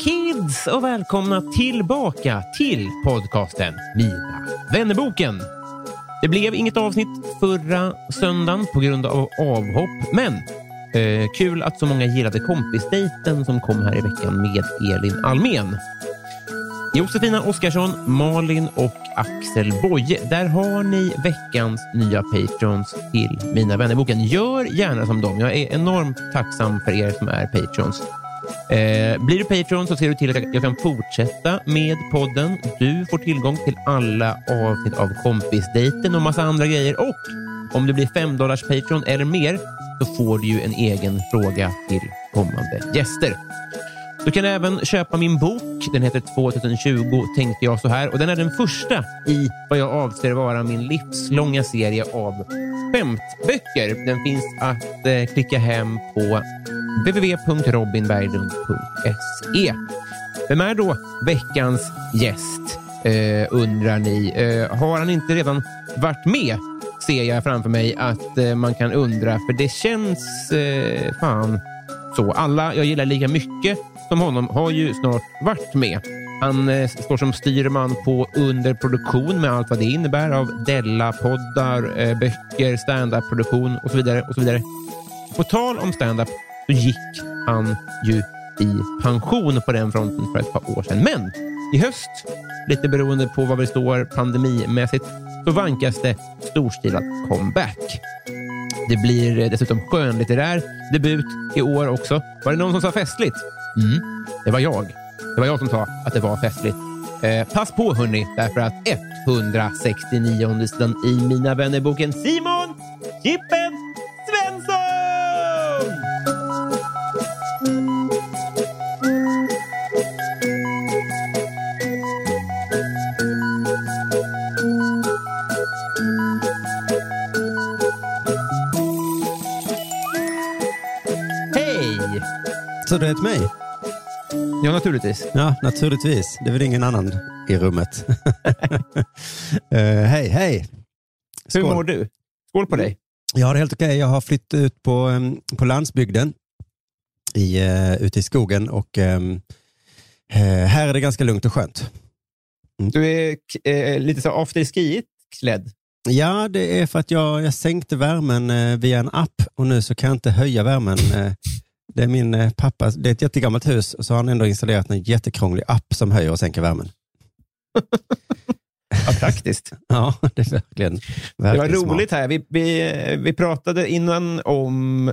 Kids och välkomna tillbaka till podcasten Mina vännerboken. Det blev inget avsnitt förra söndagen på grund av avhopp, men eh, kul att så många gillade kompisdejten som kom här i veckan med Elin Almen. Josefina Oskarsson, Malin och Axel Boye. Där har ni veckans nya patrons till Mina vännerboken. Gör gärna som dem. Jag är enormt tacksam för er som är patrons. Eh, blir du Patreon så ser du till att jag, kan fortsätta med podden. Du får tillgång till alla avsnitt av kompisdejten och massa andra grejer. Och om du blir 5 dollars Patreon eller mer så får du ju en egen fråga till kommande gäster. Du kan även köpa min bok. Den heter 2020 tänkte jag så här och den är den första i vad jag avser vara min livslånga serie av skämtböcker. Den finns att eh, klicka hem på www.robinberglund.se. Vem är då veckans gäst, eh, undrar ni. Eh, har han inte redan varit med? Ser jag framför mig att eh, man kan undra, för det känns eh, fan så. Alla jag gillar lika mycket som honom har ju snart varit med. Han eh, står som styrman på underproduktion med allt vad det innebär av Della-poddar, eh, böcker, standup-produktion och så vidare. och så vidare. På tal om standup så gick han ju i pension på den fronten för ett par år sedan. Men i höst, lite beroende på vad vi står pandemimässigt, så vankas det storstilat comeback. Det blir dessutom skönlitterär debut i år också. Var det någon som sa festligt? Mm, det var jag. Det var jag som sa att det var festligt. Eh, pass på hörni, därför att 169 sidan i Mina vännerboken Simon Chippen Svensson! Du heter mig? Ja, naturligtvis. Ja, naturligtvis. Det är väl ingen annan i rummet. Eh, hej, hej. Hur mår du? Skål på dig. Jag har det helt okej. Jag har flyttat ut på, em, på landsbygden i, uh, ute i skogen och em, eh, här är det ganska lugnt och skönt. Du är eh, lite så afterskiigt klädd. Ja, det är för att jag, jag sänkte värmen via en app och nu så kan jag inte höja värmen. Det är min eh, pappa, det är ett jättegammalt hus och så har han ändå installerat en jättekrånglig app som höjer och sänker värmen. Ja, praktiskt. Ja, det är verkligen, Det var verkligen smart. roligt här. Vi, vi, vi pratade innan om...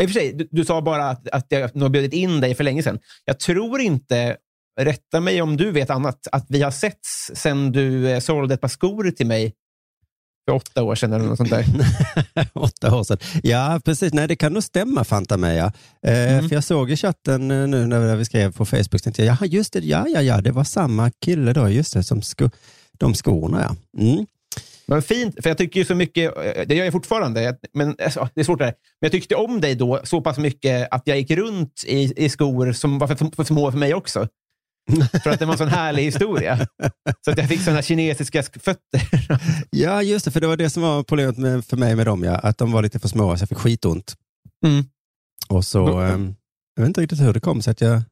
I och för sig, du, du sa bara att, att jag nog bjudit in dig för länge sedan. Jag tror inte, rätta mig om du vet annat, att vi har setts sedan du eh, sålde ett par skor till mig för åtta år sedan eller något sånt där. Åtta år sedan. Ja, precis. Nej, det kan nog stämma, Fanta mig. Ja. Eh, Mm. För jag såg i chatten eh, nu när vi skrev på Facebook, tänkte jag, jaha, just det, ja, ja, ja, det var samma kille då, just det, som sko de skorna, ja. Mm. Men fint, för jag tycker ju så mycket, eh, det gör jag fortfarande, men alltså, det är svårt det här. Men jag tyckte om dig då så pass mycket att jag gick runt i, i skor som var för, för små för mig också. För att det var en sån härlig historia. Så att jag fick såna kinesiska sk- fötter. Ja, just det, för det var det som var problemet med, för mig med dem, ja, att de var lite för små så jag fick skitont. Mm. Och så, Mm. jag vet inte riktigt hur det kom sig att jag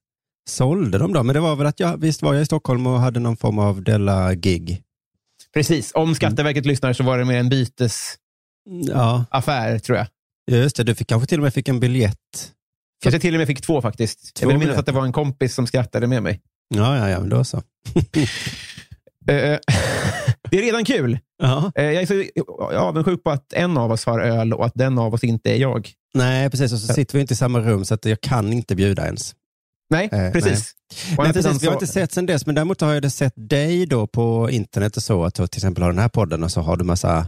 sålde de då? Men det var väl att jag, visst var jag i Stockholm och hade någon form av Della-gig. Precis. Om Skatteverket lyssnar så var det mer en bytesaffär, Ja, tror jag. just det. Du fick, kanske till och med fick en biljett. Kanske till och med fick två faktiskt. Två jag vill minnas att det var en kompis som skrattade med mig. Ja, ja, ja, men då så. Eh, det är redan kul. Ja. Eh, jag är så avundsjuk på att en av oss har öl och att den av oss inte är jag. Nej, precis. Och så sitter vi inte i samma rum så att jag kan inte bjuda ens. Nej, Eh, precis. Andra Nej, sidan precis. Vi har inte sett sen dess, men däremot har jag sett dig då på internet och så, att du till exempel har den här podden och så har du massa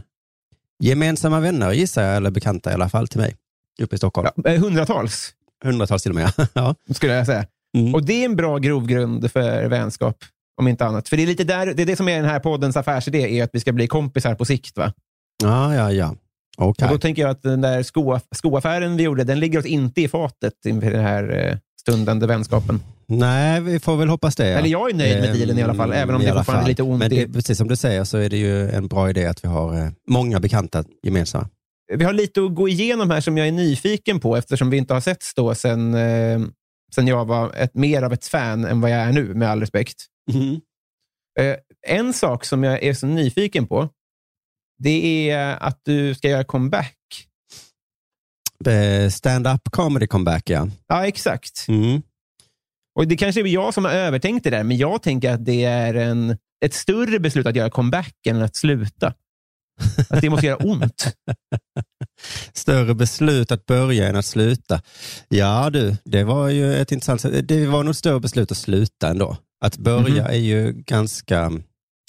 gemensamma vänner, gissar jag, eller bekanta i alla fall till mig, uppe i Stockholm. Ja, eh, hundratals, Hundratals till och med. ja. skulle jag säga. Mm. Och det är en bra grogrund för vänskap, om inte annat. För det är lite där, det är det som är den här poddens affärsidé, är att vi ska bli kompisar på sikt. Va? ja, ja, ja. Okej. Och då tänker jag att den där sko, skoaffären vi gjorde, den ligger oss inte i fatet inför den här eh, stundande vänskapen. Nej, vi får väl hoppas det. Ja. Eller jag är nöjd med Ehm, dealen i alla fall, även om det fortfarande är lite ont Men det, precis som du säger så är det ju en bra idé att vi har eh, många bekanta gemensamma. Vi har lite att gå igenom här som jag är nyfiken på eftersom vi inte har setts då sen, eh, sen jag var ett, mer av ett fan än vad jag är nu, med all respekt. Eh, en sak som jag är så nyfiken på, det är att du ska göra comeback. Eh, Stand-up comedy comeback, ja. Ja, exakt. Mm. Och Det kanske är jag som har övertänkt det där, men jag tänker att det är en, ett större beslut att göra comeback än att sluta. Att det måste göra ont. Större beslut att börja än att sluta. Ja du, det var ju ett intressant. Det var nog ett större beslut att sluta ändå. Att börja Mhm. är ju ganska,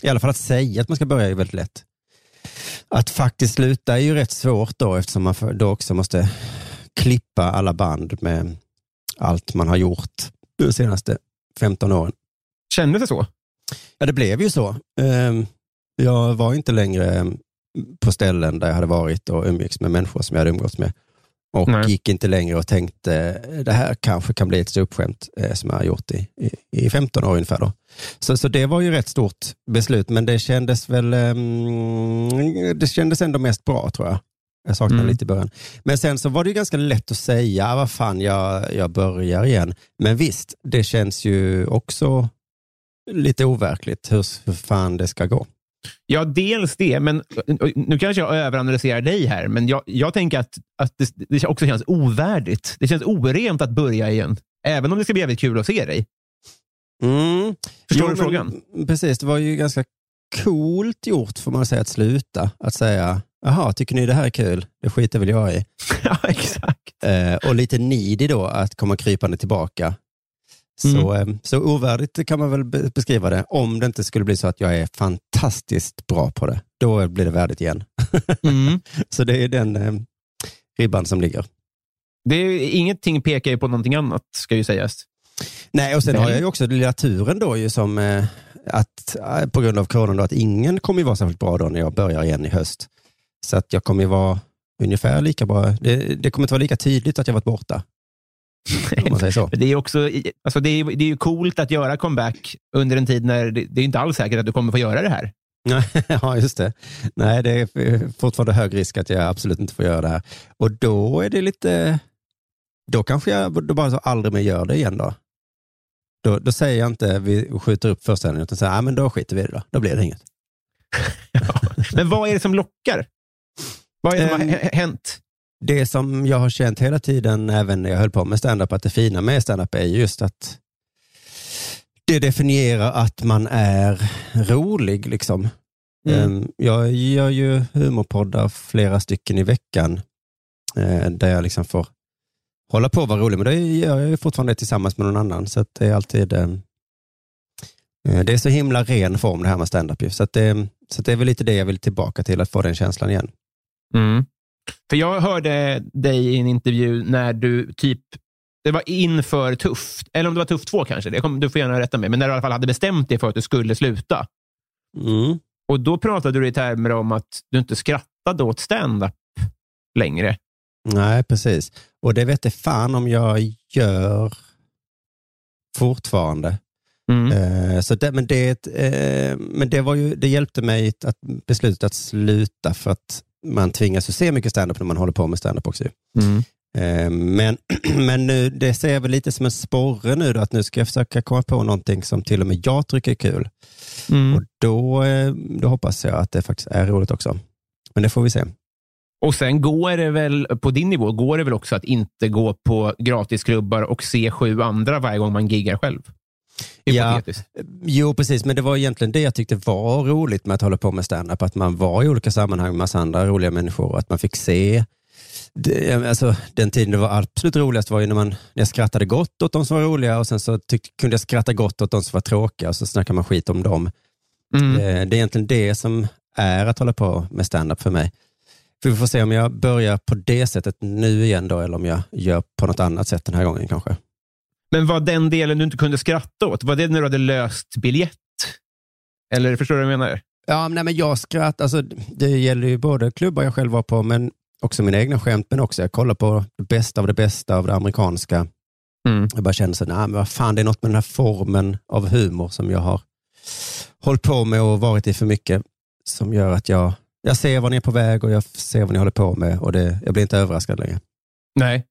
i alla fall att säga att man ska börja är väldigt lätt. Att faktiskt sluta är ju rätt svårt då eftersom man då också måste klippa alla band med allt man har gjort de senaste 15 åren. Kändes det så? Ja, det blev ju så. Ehm, Jag var inte längre ehm, på ställen där jag hade varit och umgicks med människor som jag hade umgåtts med. Och Nej. gick inte längre och tänkte, det här kanske kan bli ett ståuppskämt eh, som jag har gjort i, i, i 15 år ungefär. Då. Så, så det var ju rätt stort beslut, men det kändes väl, ehm, det kändes ändå mest bra tror jag. Jag saknade Mm. lite i början. Men sen så var det ju ganska lätt att säga, "Ah, vad fan, jag, jag börjar igen. Men visst, det känns ju också lite overkligt hur, hur fan det ska gå. Ja, dels det, men nu kanske jag överanalyserar dig här, men jag, jag tänker att, att det, det också känns ovärdigt. Det känns orent att börja igen, även om det ska bli jävligt kul att se dig. Mm. Förstår Jo, du frågan? Men, precis, det var ju ganska coolt gjort får man säga att sluta. Att säga, jaha, tycker ni det här är kul? Det skiter väl jag i. ja, exakt. Eh, och lite needy då att komma krypande tillbaka. Så, Mm. eh, så ovärdigt kan man väl be- beskriva det. Om det inte skulle bli så att jag är fantastiskt bra på det. Då blir det värdigt igen. Mm. Så det är den eh, ribban som ligger. Det är, ingenting pekar ju på någonting annat, ska ju sägas. Nej, och sen Nej. har jag ju också den lilla turen då ju som eh, att eh, på grund av coronan då, att ingen kommer ju vara särskilt bra då när jag börjar igen i höst. Så att jag kommer ju vara ungefär lika bra. Det, det kommer inte vara lika tydligt att jag varit borta. Om. Det är, också, alltså det, är, det är ju coolt att göra comeback under en tid när det, det är inte alls säkert att du kommer få göra det här. Ja, just det. Nej, det är fortfarande hög risk att jag absolut inte får göra det här. Och då är det lite, då kanske jag då bara så aldrig mer gör det igen då. Då, då säger jag inte vi skjuter upp föreställningen utan säger, ja men då skiter vi i det då. Då blir det inget. Men vad är det som lockar? Vad är det som har Ehm, hä- hänt? Det som jag har känt hela tiden, även när jag höll på med standup, att det fina med standup är just att det definierar att man är rolig. Liksom. Mm. Ehm, Jag gör ju humorpoddar flera stycken i veckan eh, där jag liksom får hålla på och vara rolig, men då gör jag ju fortfarande det tillsammans med någon annan. Så det är alltid eh, eh, det är så himla ren form det här med standup. Så, att det, så att det är väl lite det jag vill tillbaka till, att få den känslan igen. Mm. För jag hörde dig i en intervju när du typ, det var inför Tufft, eller om det var Tufft 2 kanske, det kom, du får gärna rätta mig, men när du i alla fall hade bestämt dig för att du skulle sluta. Mm. Och då pratade du i termer om att du inte skrattade åt stand-up längre. Nej, precis. Och det vet jag fan om jag gör fortfarande. Mm. Eh, så det, men, det, eh, men det, var ju, det hjälpte mig att beslutet att sluta för att man tvingas ju se mycket standup när man håller på med standup också. Mm. Eh, men, men nu, det ser jag väl lite som en sporre nu då, att nu ska jag försöka komma på någonting som till och med jag tycker är kul. Mm. Och då, eh, då hoppas jag att det faktiskt är roligt också. Men det får vi se. Och sen går det väl, på din nivå, går det väl också att inte gå på gratisklubbar och se sju andra varje gång man giggar själv? Ja, jo, precis, men det var egentligen det jag tyckte var roligt med att hålla på med stand-up, att man var i olika sammanhang med massa andra roliga människor och att man fick se det, alltså, den tiden det var absolut roligast var ju när, man, när jag skrattade gott åt de som var roliga och sen så tyck, kunde jag skratta gott åt de som var tråkiga och så snackade man skit om dem. Mm. Det, det är egentligen det som är att hålla på med stand-up för mig. För vi får se om jag börjar på det sättet nu igen då, eller om jag gör på något annat sätt den här gången kanske. Men var den delen du inte kunde skratta åt, var det när du hade löst biljett? Eller förstår du vad jag menar? Ja, nej, men jag skrattar, alltså, det gäller ju både klubbar jag själv var på, men också mina egna skämt, men också jag kollar på det bästa av det bästa av det amerikanska. Mm. Jag bara känner så, nej, men vad fan, det är något med den här formen av humor som jag har hållit på med och varit i för mycket, som gör att jag, jag ser vad ni är på väg och jag ser vad ni håller på med och det, jag blir inte överraskad längre. Nej.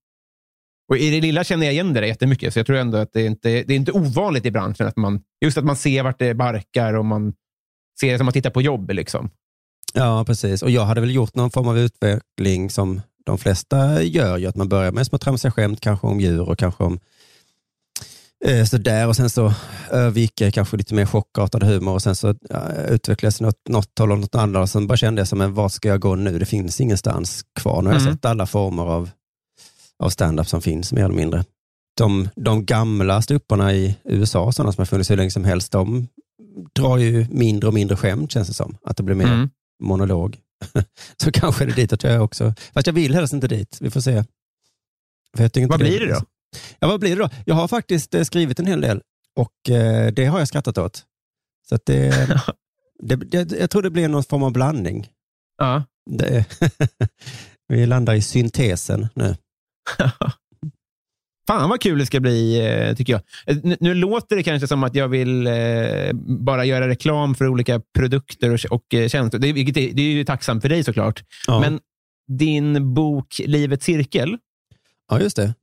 Och I det lilla känner jag igen det jättemycket, så jag tror ändå att det är inte det är inte ovanligt i branschen att man just att man ser vart det barkar och man ser det som att titta på jobb. Liksom. Ja, precis. Och jag hade väl gjort någon form av utveckling som de flesta gör, ju, att man börjar med små tramsiga skämt, kanske om djur och kanske om eh, sådär och sen så övergick jag kanske lite mer chockartad humor och sen så ja, utvecklades något, något håll och något annat och sen bara kände jag som, men vart ska jag gå nu? Det finns ingenstans kvar. Nu har jag Mm. sett alla former av, av stand-up som finns, mer eller mindre. De, de gamla stupparna i USA, sådana som har funnits hur länge som helst, de drar ju mindre och mindre skämt känns det som. Att det blir mer Mm. monolog. så kanske är det ditåt jag är också. Fast jag vill helst inte dit. Vi får se. Vad blir det då? Ja, vad blir det då? Jag har faktiskt eh, skrivit en hel del och eh, det har jag skrattat åt. Så det, det, det, jag tror det blir någon form av blandning. Ja. Det, vi landar i syntesen nu. Fan vad kul det ska bli, eh, tycker jag. Eh, Nu, låter det kanske som att jag vill eh, bara göra reklam för olika produkter och, tjänster. Det är ju tacksamt för dig såklart. Ja, Men din bok Livets cirkel ja just det.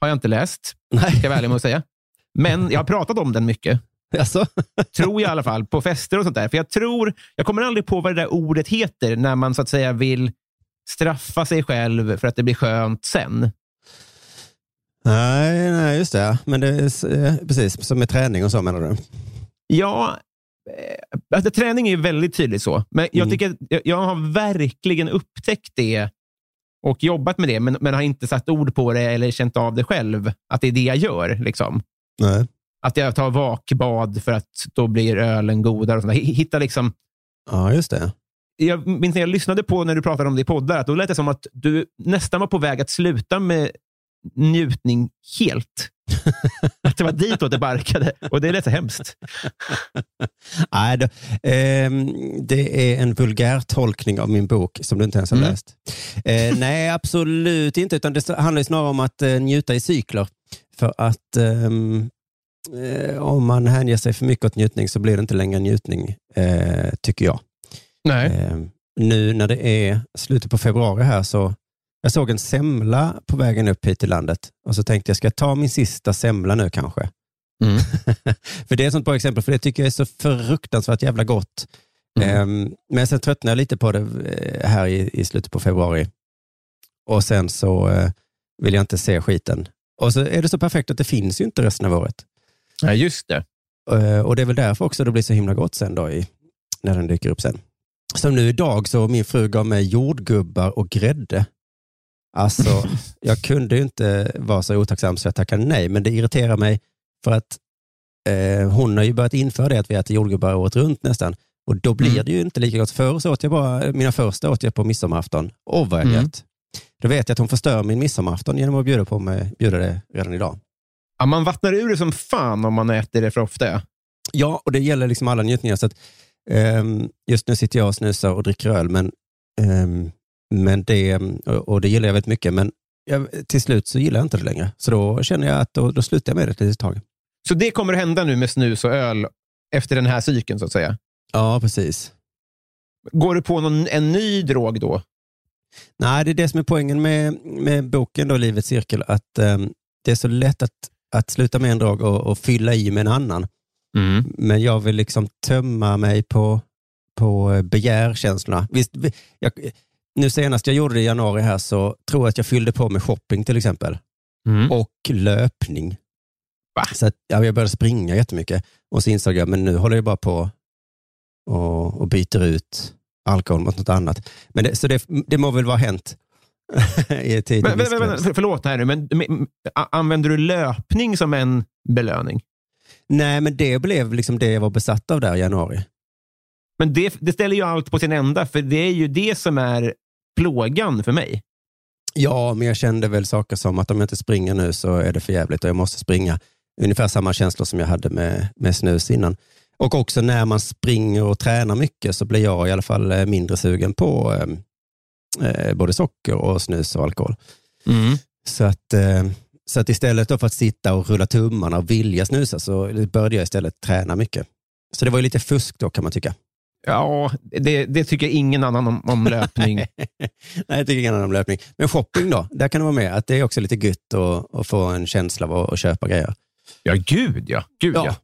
har jag inte läst, Nej, ska jag vara ärlig med att säga. Men jag har pratat om den mycket. alltså. Tror jag i alla fall, på fester och sånt där. För jag tror, jag kommer aldrig på vad det där ordet heter när man så att säga vill straffa sig själv för att det blir skönt sen. Nej, nej, just det. Men det är eh, precis som med träning och så menar du? Ja, eh, alltså, träning är väldigt tydligt så. Men jag, Mm. tycker, jag, har verkligen upptäckt det och jobbat med det, men, men har inte satt ord på det eller känt av det själv, att det är det jag gör. Liksom. Nej. Att jag tar vakbad för att då blir ölen godare. Och sånt. Hitta liksom, Ja, just det. jag minns när jag lyssnade på när du pratade om det i poddar, att då lät det som att du nästan var på väg att sluta med njutning helt. att det var ditåt det barkade och det lät så hemskt. Nej, det, ehm, det är en vulgär tolkning av min bok som du inte ens har Mm. läst. Eh, nej, absolut inte. Utan det handlar snarare om att eh, njuta i cykler. För att ehm, eh, om man hänger sig för mycket åt njutning så blir det inte längre njutning, eh, tycker jag. Nej. Ehm, nu när det är slutet på februari här så jag såg en semla på vägen upp hit till landet och så tänkte jag, ska jag ta min sista semla nu kanske? Mm. för det är ett sånt bra exempel, för det tycker jag är så fruktansvärt jävla gott. Mm. Ehm, men sen tröttnade jag lite på det eh, här i, i slutet på februari. Och sen så eh, vill jag inte se skiten. Och så är det så perfekt att det finns ju inte resten av året. Ja, just det. Eh, och det är väl därför också det blir så himla gott sen då i, när den dyker upp sen. Som nu idag så min fru gav mig jordgubbar och grädde. Alltså, jag kunde ju inte vara så otacksam så jag tackade nej, men det irriterar mig för att eh, hon har ju börjat införa det att vi äter jordgubbar året runt nästan. Och då blir Mm. det ju inte lika gott. Förr så åt jag bara, mina första åt jag på midsommarafton. Åh vad jag Mm. Då vet jag att hon förstör min midsommarafton genom att bjuda, på mig, bjuda det redan idag. Ja, man vattnar ur det som fan om man äter det för ofta. Ja, och det gäller liksom alla njutningar. Så att, ehm, just nu sitter jag och snusar och dricker öl, men, ehm, men det, och, det gillar jag väldigt mycket. Men jag, till slut så gillar jag inte det längre. Så då känner jag att då, då slutar jag med det ett litet tag. Så det kommer att hända nu med snus och öl efter den här cykeln, så att säga. Ja, precis. Går du på någon, en ny drog då? Nej, det är det som är poängen med, med boken då, Livets cirkel, att ehm, det är så lätt att, att sluta med en drog och, och fylla i med en annan. Mm. Men jag vill liksom tömma mig på, på begärkänslorna. Visst, vi- jag, nu senast jag gjorde det i januari här så tror jag att jag fyllde på med shopping till exempel. Mm. Och löpning. Va? Så att, ja, jag började springa jättemycket. Och så insåg jag, men nu håller jag bara på och, och byter ut alkohol mot något annat. Men det, så det, det må väl vara hänt. I tid Men, men, men, men, för- förlåt här nu, men men, använder du löpning som en belöning? Nej, men det blev liksom det jag var besatt av där i januari. Men det, det ställer ju allt på sin ända, för det är ju det som är plågan för mig. Ja, men jag kände väl saker som att om jag inte springer nu så är det för jävligt och jag måste springa. Ungefär samma känslor som jag hade med, med snus innan. Och också när man springer och tränar mycket så blir jag i alla fall eh, mindre sugen på eh, eh, både socker och snus och alkohol. Så att, eh, så att istället för att sitta och rulla tummarna och vilja snusa så började jag istället träna mycket. Så det var ju lite fusk då kan man tycka. Ja, det, det tycker ingen annan om, om löpning. Nej, jag tycker ingen annan löpning. Men shopping då, där kan det vara med. Att det är också lite gött att, att få en känsla av att, köpa grejer. ja, gud ja. Gud, ja. Ja.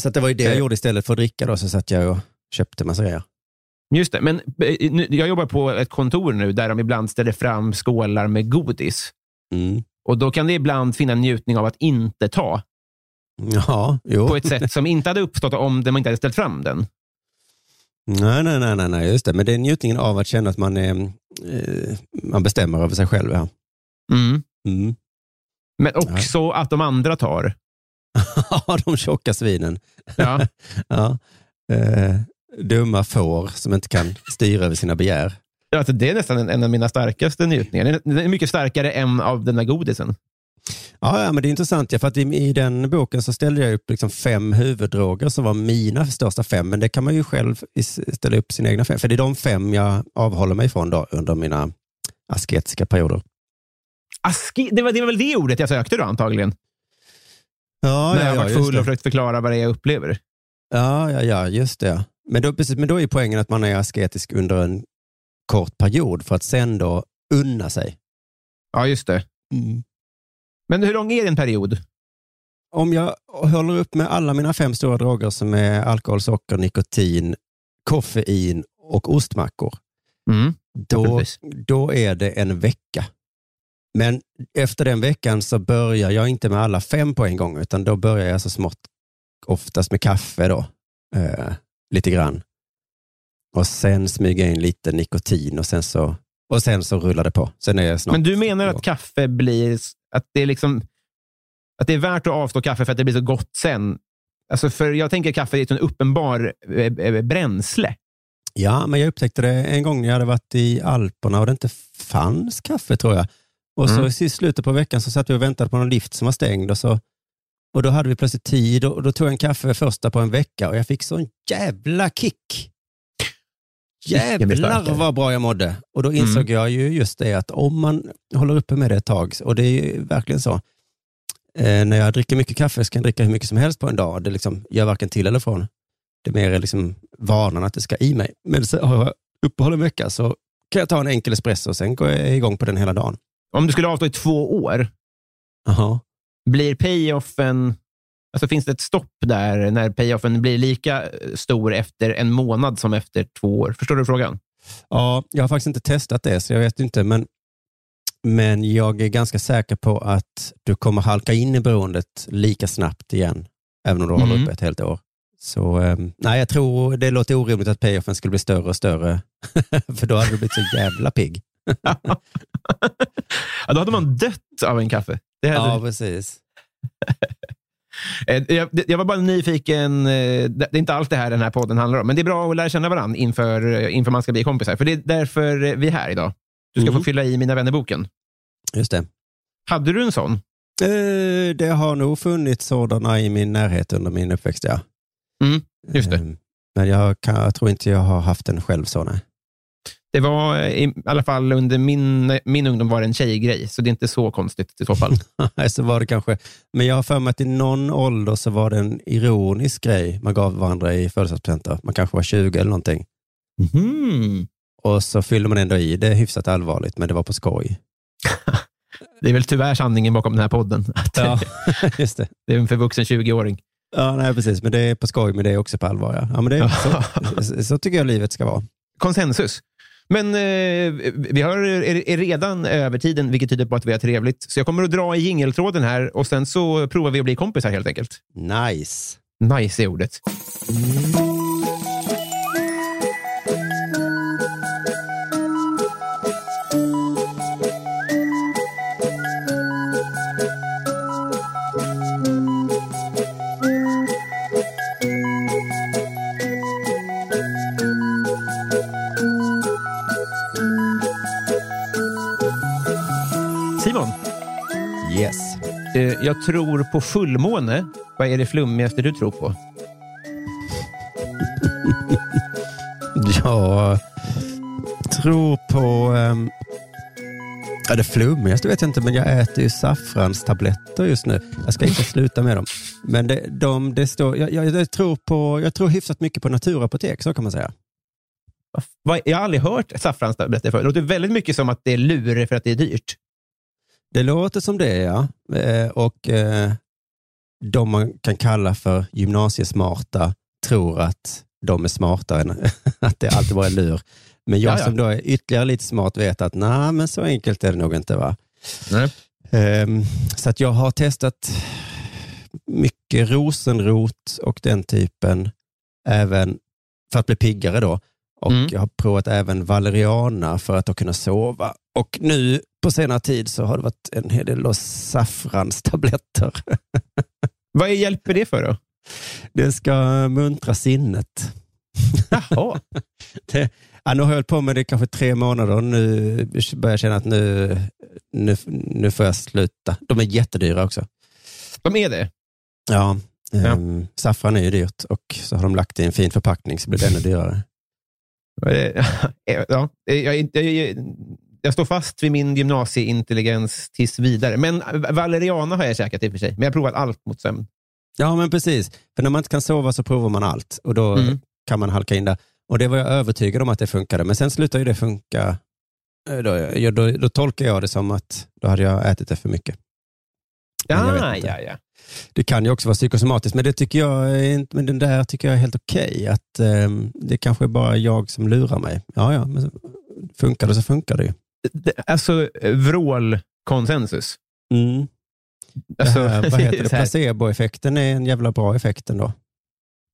Så det var ju det jag Eh. gjorde istället för att dricka. Då, så satt jag och köpte massa grejer. Just det, men eh, jag jobbar på ett kontor nu där de ibland ställer fram skålar med godis. Mm. Och Då kan det ibland finna njutning av att inte ta, Ja, jo. på ett sätt som inte hade uppstått om de inte hade ställt fram den. Nej, nej, nej, nej, nej, just det. Men det är njutningen av att känna att man, är, eh, man bestämmer över sig själv. Ja. Mm. Mm. Men också att de andra tar. De tjocka svinen. Ja. Ja. Eh, dumma får som inte kan styra över sina begär. Alltså, det är nästan en, en av mina starkaste njutningar. Den är mycket starkare än av den där godisen. Ja, ja, men det är intressant. Ja, för att i, I den boken så ställde jag upp liksom fem huvuddroger som var mina största fem. Men det kan man ju själv ställa upp sina egna fem. För det är de fem jag avhåller mig från då, under mina asketiska perioder. Aski, det, var, det var väl det ordet jag sökte då antagligen. Ja, när jag var just full och försökte förklara vad det är jag upplever. Ja, ja, ja, just det. Men då, precis, men då är poängen att man är asketisk under en kort period för att sen då unna sig. Ja, just det. Men hur lång är din period? Om jag håller upp med alla mina fem stora droger som är alkohol, socker, nikotin, koffein och ostmackor, Mm. då, då är det en vecka. Men efter den veckan så börjar jag inte med alla fem på en gång, utan då börjar jag så smått, oftast med kaffe då, eh, lite grann. Och sen smyga in lite nikotin och sen så, och sen så rullar det på. Sen är jag snart Men du menar att kaffe blir... Att det är liksom... Att det är värt att avstå kaffe för att det blir så gott sen. Alltså för jag tänker kaffe är ett en uppenbar eh, eh, bränsle. Ja, men jag upptäckte det en gång när jag hade varit i Alperna och det inte fanns kaffe tror jag. Och så Mm. i slutet på veckan så satt vi och väntade på någon lift som var stängd och, så, och då hade vi plötsligt tid och då tog jag en kaffe första på en vecka och jag fick sån jävla kick. Jävlar vad bra jag mådde. Och då insåg jag ju just det att om man håller uppe med det ett tag, och det är ju verkligen så. Eh, när jag dricker mycket kaffe så kan jag dricka hur mycket som helst på en dag. Det liksom gör varken till eller från. Det är mer liksom vanan att det ska i mig. Men så har jag uppehåll en vecka så kan jag ta en enkel espresso och sen går jag igång på den hela dagen. Om du skulle avstå i två år, Jaha. blir payoffen... Alltså finns det ett stopp där när payoffen blir lika stor efter en månad som efter två år? Förstår du frågan? Ja, jag har faktiskt inte testat det, så jag vet inte. Men, men jag är ganska säker på att du kommer halka in i beroendet lika snabbt igen, även om du håller Mm. uppe ett helt år. Så ehm, nej, jag tror det låter orimligt att payoffen skulle bli större och större, för då hade du blivit så jävla pigg. ja, då hade man dött av en kaffe. Hade, Ja, precis. Eh, Jag, var bara nyfiken. eh, Det är inte alls det här den här podden handlar om, men det är bra att lära känna varandra inför, eh, inför man ska bli kompisar. För det är därför vi är här idag. Du ska Mm. få fylla i Mina vännerboken. Just det. Hade du en sån? Eh, Det har nog funnits sådana i min närhet under min uppväxt, ja. Mm, just det. Ehm, Men jag, kan, jag tror inte jag har haft en själv så, nej. Det var eh, i alla fall under min, min ungdom var det en tjejgrej, så det är inte så konstigt i så fall. Nej, så var det kanske. Men jag har för mig att i någon ålder så var det en ironisk grej man gav varandra i födelsedagspresenter. Man kanske var 20 eller någonting. Mhm. Och så fyllde man ändå i det hyfsat allvarligt, men det var på skoj. Det är väl tyvärr sanningen bakom den här podden. Att Ja, just det. Det är en förvuxen 20-åring. Ja, nej, precis. Men det är på skoj, men det är också på allvar. Ja. Ja, men det är, så, så tycker jag livet ska vara. Konsensus. Men eh, vi har, är, är redan över tiden, vilket tyder på att vi har trevligt. Så jag kommer att dra i jingeltråden här och sen så provar vi att bli kompisar helt enkelt. Nice. Nice är ordet. Yes. eh, jag tror på fullmåne. Vad är det flummigaste du tror på? Jag tror på... Um, ja, det flummigaste vet jag inte, men jag äter ju saffranstabletter just nu. Jag ska inte sluta med dem. Men det, de, det står, jag, jag, jag, tror på, jag tror hyfsat mycket på naturapotek, så kan man säga. Jag har aldrig hört saffranstabletter förut. Det låter väldigt mycket som att det är lure för att det är dyrt. Det låter som det, ja. Eh, och eh, de man kan kalla för gymnasiesmarta tror att de är smartare än att det alltid bara är lur. Men jag Ja, ja. som då är ytterligare lite smart vet att nej, men så enkelt är det nog inte. va? Nej. Ehm, så att jag har testat mycket rosenrot och den typen, även för att bli piggare då. Och Mm. jag har provat även valeriana för att då kunna sova. Och nu på senare tid så har det varit en hel del saffranstabletter. Vad hjälper det för då? Det ska muntra sinnet. Jaha. Det, ja, nu har jag hållit på med det kanske tre månader och nu börjar jag känna att nu, nu, nu får jag sluta. De är jättedyra också. De är det? Ja, Ja. ehm, saffran är ju dyrt och så har de lagt det i en fin förpackning så blir det ännu dyrare. Ja, jag, inte- jag, jag står fast vid min gymnasieintelligens tills vidare. Men valeriana har jag käkat i och för sig. Men jag har provat allt mot sömn. Ja, men precis. För när man inte kan sova så provar man allt och då Mm. kan man halka in där. Och det var jag övertygad om att det funkade, men sen slutade ju det funka. Eh, Då, då, då tolkar jag det som att då hade jag ätit det för mycket. Ja, inte. ja, ja. Det kan ju också vara psykosomatiskt, men det tycker jag men den där tycker jag är helt okej. Att ehm, det kanske är bara jag som lurar mig. Ja, ja, men funkar det så funkar det ju. Alltså, vrålkonsensus. Mm. Alltså, här, vad heter det? Placeboeffekten är en jävla bra effekt ändå.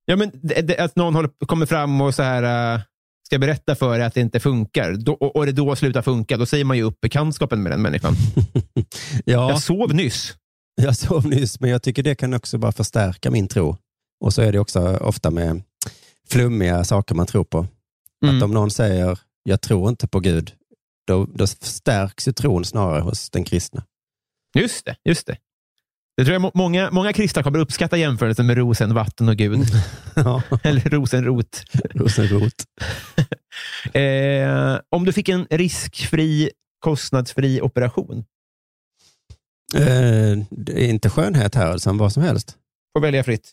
Ja, men det, det, att någon håller, kommer fram och så här, äh, ska berätta för dig att det inte funkar då, och, och det då slutar funka, då säger man ju upp bekantskapen med den människan. Ja, Jag sov nyss. jag sov nyss, men jag tycker det kan också bara förstärka min tro. Och så är det också ofta med flummiga saker man tror på. Mm. Att om någon säger, jag tror inte på Gud, då, då stärks ju tron snarare hos den kristna. Just det. just det. Det tror jag må- många, många kristna kommer uppskatta jämförelsen med rosen, vatten och Gud. Ja, Eller rosenrot. rosenrot. Eh, om du fick en riskfri, kostnadsfri operation, Eh, det är inte skönhet här, utan vad som helst. får välja fritt.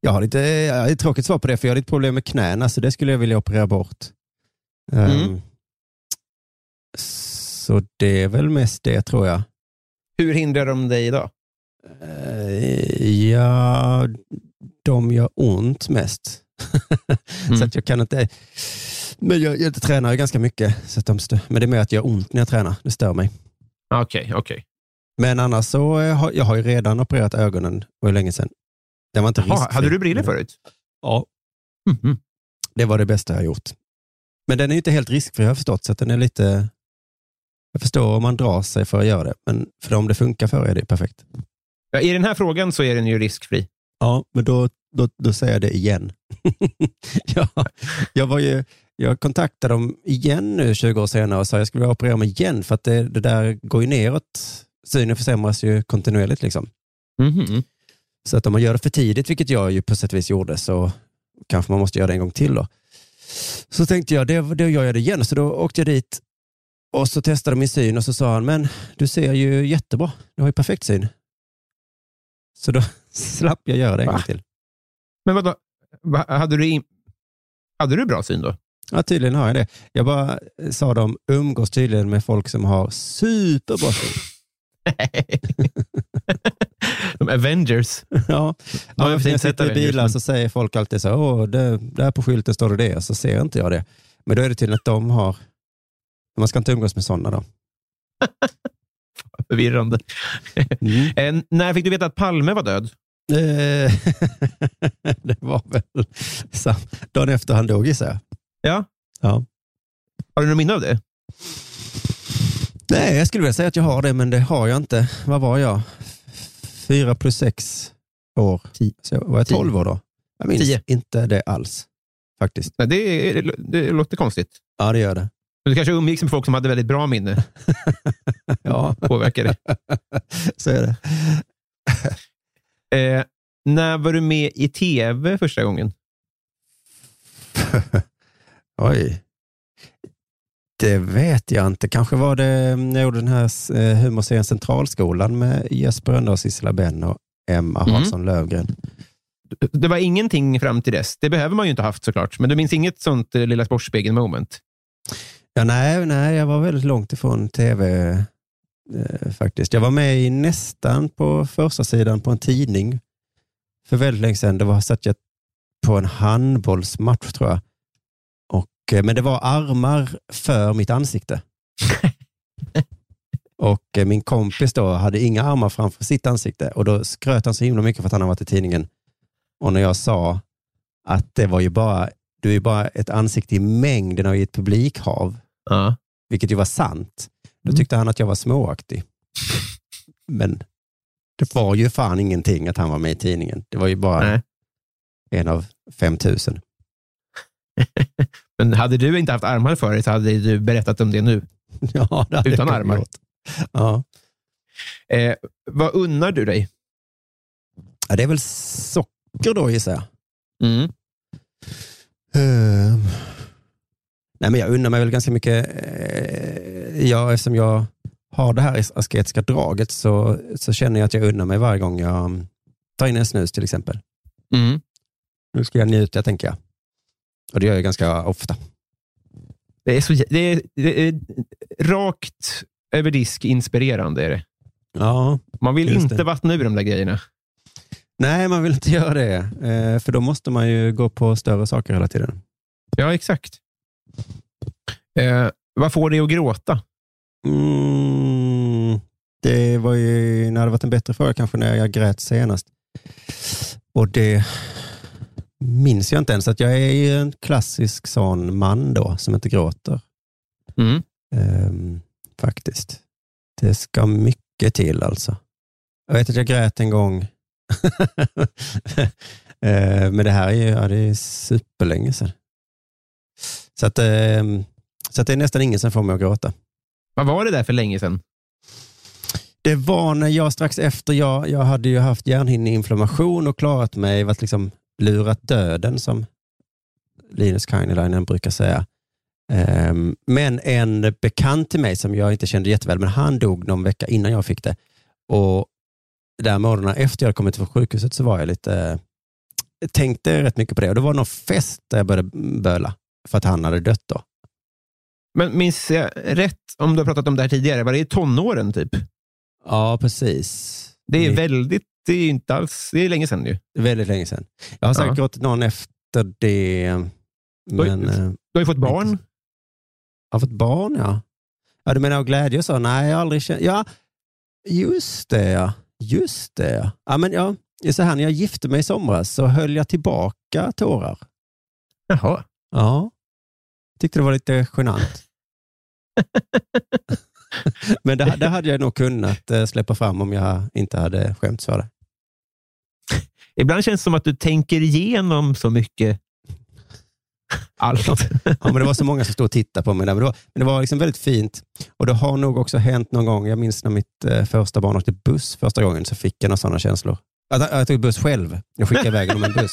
Jag har lite jag har ett tråkigt svar på det, för jag har lite problem med knäna, så det skulle jag vilja operera bort. Mm. Så det är väl mest det, tror jag. Hur hindrar de dig idag? Eh, ja, de gör ont mest. Mm. så att jag kan inte... Men jag, jag tränar ju ganska mycket, så att de stö- men det är mer att jag gör ont när jag tränar. Det stör mig. Okej, okej. Men annars så eh, har jag har ju redan opererat ögonen, det var länge sedan. Det var inte riskfri. Hade du briller förut? Ja, Mhm. det var det bästa jag gjort. Men den är inte helt riskfri har jag förstått, så den är lite... Jag förstår om man drar sig för att göra det, men för om det funkar för er är det perfekt. Ja, I den här frågan så är den ju riskfri. Ja, men då, då, då säger jag det igen. ja, jag, var ju, jag kontaktade dem igen nu 20 år senare och sa att jag skulle vilja operera mig igen för att det, det där går ju neråt. Synen försämras ju kontinuerligt. Liksom. Mhm. Så att om man gör det för tidigt, vilket jag ju på sätt och vis gjorde, så kanske man måste göra det en gång till. Då. Så tänkte jag, det, då gör jag det igen. Så då åkte jag dit och så testade min syn och så sa han, men du ser ju jättebra. Du har ju perfekt syn. Så då slapp jag göra det en gång till. Men vadå? Va, hade, du in... hade du bra syn då? Ja, tydligen har jag det. Jag bara sa de umgås tydligen med folk som har superbråttom. De Avengers. Ja, Ja, ja, jag jag sitter i bilar så säger folk alltid så Åh, det, där på skylten står det det, så ser inte jag det. Men då är det tydligen att de har, man ska inte umgås med sådana då. Förvirrande. Mm. Eh, när fick du veta att Palme var död? Eh, det var väl sam- dagen efter han dog gissar jag. Ja. Ja. Har du något minne av det? Nej, jag skulle vilja säga att jag har det, men det har jag inte. Vad var jag? Fyra plus sex år. Tio. Så var jag tolv år då? Jag minns Tio. inte det alls, faktiskt. Nej, det, är- det låter konstigt. Ja, det gör det. Men du kanske umgicks med folk som hade väldigt bra minne. Ja, Påverkar det. så är det. Eh, när var du med i tv första gången? Oj. Det vet jag inte. Kanske var det när jag gjorde den här eh, humorserien Centralskolan med Jesper Rönndahl, Sissela Benn och Emma Mm. Hansson Lövgren. Det var ingenting fram till dess. Det behöver man ju inte ha haft såklart. Men du minns inget sånt eh, Lilla Sportspegeln moment? Ja, nej, nej, jag var väldigt långt ifrån tv eh, faktiskt. Jag var med i nästan på första sidan på en tidning för väldigt länge sedan. Det var satt jag på en handbollsmatch tror jag. Och, eh, men det var armar för mitt ansikte. och eh, min kompis då hade inga armar framför sitt ansikte och då skröt han så himla mycket för att han har varit i tidningen. Och när jag sa att det var ju bara, du är bara ett ansikte i mängden och i ett publikhav, Ja. vilket ju var sant, då Mm. tyckte han att jag var småaktig. Men det var ju fan ingenting att han var med i tidningen. Det var ju bara Nej. en av 5000. Men hade du inte haft armar för dig så hade du berättat om det nu. Ja, det Utan armar. gjort. Ja. Eh, vad unnar du dig? ja, det är väl socker då gissar jag. Mm. Ehm. nej, men jag unnar mig väl ganska mycket. Eh, ja, eftersom jag har det här asketiska draget så, så känner jag att jag unnar mig varje gång jag mm, tar in en snus till exempel. Mm. Nu ska jag njuta, tänker jag. Och det gör jag ganska ofta. Det, är så, det, är, det är rakt över disk inspirerande. Är det. Ja, Man vill inte det. vattna ur de där grejerna. Nej, man vill inte göra det. Eh, för då måste man ju gå på större saker hela tiden. Ja, exakt. Eh, vad får dig att gråta? Mm, det var ju, när det varit en bättre fråga kanske när jag grät senast. Och det minns jag inte ens. att Jag är ju en klassisk sån man då, som inte gråter. Mm. Ehm, faktiskt. Det ska mycket till alltså. Jag vet att jag grät en gång. Ehm, men det här är ju ja, det är superlänge sedan. Så, att, ehm, så att det är nästan ingen som får mig att gråta. Vad var det där för länge sedan? Det var när jag strax efter, jag, jag hade ju haft hjärnhinneinflammation och klarat mig, varit liksom lurat döden som Linus Kainilainen brukar säga. Ehm, men en bekant till mig som jag inte kände jätteväl, men han dog någon vecka innan jag fick det. Och där morgonen efter jag kommit från sjukhuset så var jag lite, tänkte rätt mycket på det. Och det var någon fest där jag började böla för att han hade dött då. Men minns jag rätt, om du har pratat om det här tidigare, var det i tonåren typ? Ja, precis. Det är väldigt, det är inte alls, det är länge sedan ju. Väldigt länge sedan. Jag har säkert Ja. gråtit någon efter det. Men eh, Du har ju fått barn. jag har fått barn, ja. Ja, du menar av glädje och så? Nej, jag har aldrig känt... Ja, just det ja. Just det ja. men ja. Så här, när jag gifte mig i somras så höll jag tillbaka tårar. Jaha. Ja. Tyckte det var lite genant. men det, det hade jag nog kunnat eh, släppa fram om jag inte hade skämts för det. Ibland känns det som att du tänker igenom så mycket. Allt. Ja, men det var så många som stod och tittade på mig. Där. Men det var, men det var liksom väldigt fint. Och det har nog också hänt någon gång. Jag minns när mitt eh, första barn åkte buss första gången så fick jag några sådana känslor. Att, jag tog buss själv. Jag skickade iväg honom en buss.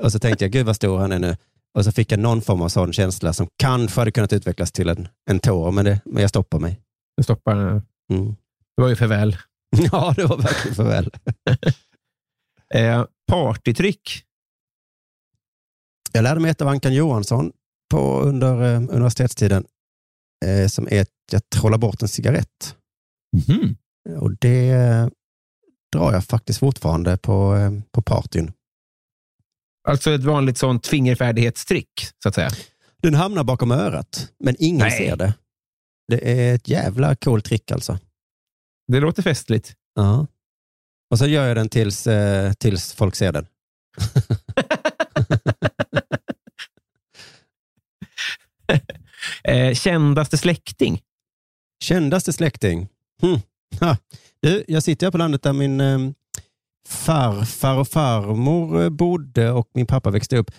Och så tänkte jag, gud vad stor han är nu. Och så fick jag någon form av sån känsla som kanske hade kunnat utvecklas till en, en tår, men, det, men jag stoppar mig. Nu stoppar Mm. Det var ju för väl. Ja, det var verkligen för väl. Eh, partytryck. Jag lärde mig ett av Ankan Johansson på under eh, universitetstiden eh, som är att jag trollar bort en cigarett. Mhm. Och det eh, drar jag faktiskt fortfarande på, eh, på partyn. Alltså ett vanligt sånt fingerfärdighetstrick, så att säga. Den hamnar bakom örat, men ingen Nej. ser det. Det är ett jävla coolt trick alltså. Det låter festligt. Ja. Och så gör jag den tills, eh, tills folk ser den. Eh, kändaste släkting? Kändaste släkting? Hm. Ha. Du, jag sitter här på landet där min eh, farfar och farmor eh, bodde och min pappa växte upp.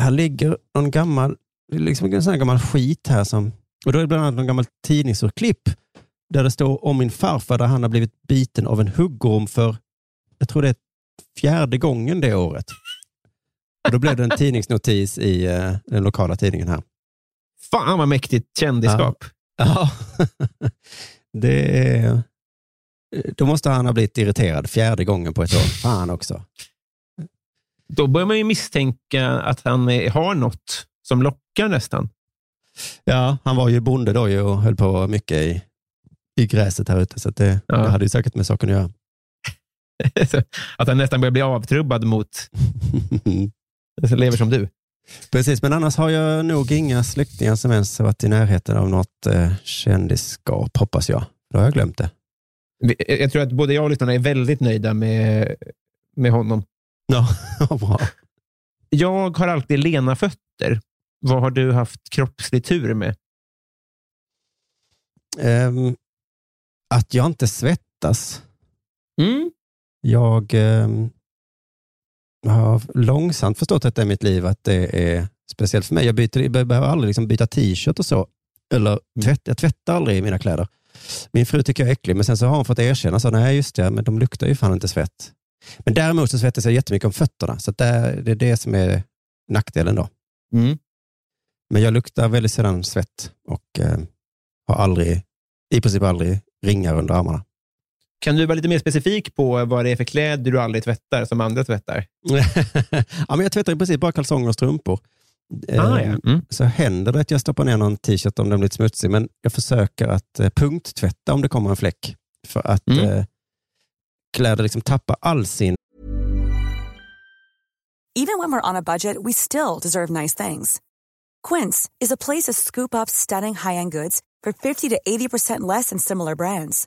Här ligger någon gammal, liksom en sån här gammal skit här som, och då är det bland annat någon gammal tidningsurklipp där det står om min farfar där han har blivit biten av en huggorm för, jag tror det är fjärde gången det året. Och då blev det en tidningsnotis i eh, den lokala tidningen här. Fan vad mäktigt kändisskap. Ja, det är... Då måste han ha blivit irriterad fjärde gången på ett år. Fan också. Då börjar man ju misstänka att han har något som lockar nästan. Ja, han var ju bonde då ju och höll på mycket i, i gräset här ute, så det, Ja. det hade ju säkert med saken att göra. Att han nästan börjar bli avtrubbad mot som lever som du. Precis, men annars har jag nog inga släktingar som ens har varit i närheten av något eh, kändisskap, hoppas jag. Då har jag glömt det. Vi- Jag tror att både jag och lyssnarna är väldigt nöjda med, med honom. Ja, bra. Jag har alltid lena fötter. Vad har du haft kroppslig tur med? Ehm, att jag inte svettas. Mm. Jag ehm, har långsamt förstått detta i mitt liv, att det är speciellt för mig. Jag, byter, jag behöver aldrig liksom byta t-shirt och så. Eller tvätt, jag tvättar aldrig i mina kläder. Min fru tycker jag är äcklig, men sen så har hon fått erkänna, så, nej just det, men de luktar ju fan inte svett. Men däremot så svettas jag jättemycket om fötterna, så det, det är det som är nackdelen då. Mm. Men jag luktar väldigt sällan svett och eh, har aldrig, i princip aldrig ringar under armarna. Kan du vara lite mer specifik på vad det är för kläder du aldrig tvättar som andra tvättar? ja, men jag tvättar i princip bara kalsonger och strumpor. Ah, ja. mm. Så händer det att jag stoppar ner någon t-shirt om den blir smutsig, men jag försöker att eh, punkttvätta om det kommer en fläck. För att Mm. eh, kläder liksom tappar all sin... Even when we're on a budget, we still deserve nice things. Quince is a place to scoop up stunning high-end goods for 50 to 80% less than similar brands.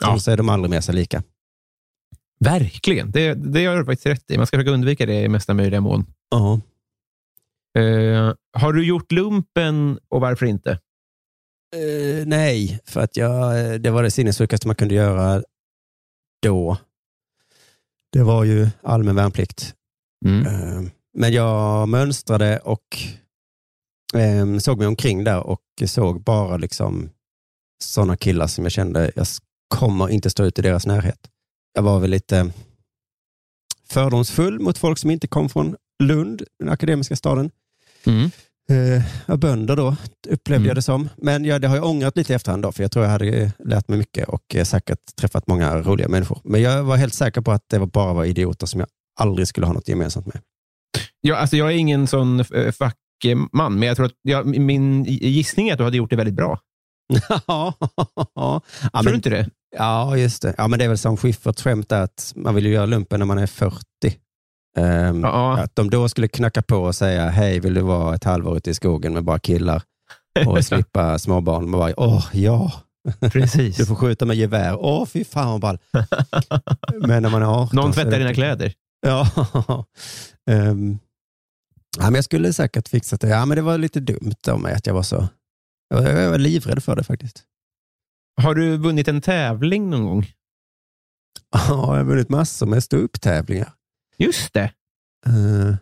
Ja. Så är de aldrig mer sig lika. Verkligen. Det, det har du faktiskt rätt i. Man ska försöka undvika det i mesta möjliga mån. Ja. Eh, har du gjort lumpen och varför inte? Eh, nej, för att jag, det var det sinnessjukaste man kunde göra då. Det var ju allmän värnplikt. Mm. Eh, Men jag mönstrade och eh, såg mig omkring där och såg bara liksom sådana killar som jag kände, jag kommer inte stå ut i deras närhet. Jag var väl lite fördomsfull mot folk som inte kom från Lund, den akademiska staden. Mm. Eh, bönder då, upplevde Mm. jag det som. Men ja, det har jag ångrat lite i efterhand då, för jag tror jag hade eh, lärt mig mycket och eh, säkert träffat många roliga människor. Men jag var helt säker på att det var bara var idioter som jag aldrig skulle ha något gemensamt med. Ja, alltså jag är ingen sån eh, fackman, men jag tror att jag, min gissning är att du hade gjort det väldigt bra. ja, Tror du inte det? Ja, just det. Ja, men det är väl som Schyfferts skämt att man vill ju göra lumpen när man är 40. Ehm, Ja. Att de då skulle knacka på och säga, hej, vill du vara ett halvår ute i skogen med bara killar? och slippa småbarn. Man bara, åh ja, Precis. du får skjuta med gevär. Åh fy fan vad ball. Men när man är 18 Någon tvättar dina kläder. Ja. Ehm, ja, men jag skulle säkert fixat det. Ja, men det var lite dumt av mig att jag var så... Jag var livrädd för det faktiskt. Har du vunnit en tävling någon gång? Ja, jag har vunnit massor med ståupptävlingar. Just det. Uh,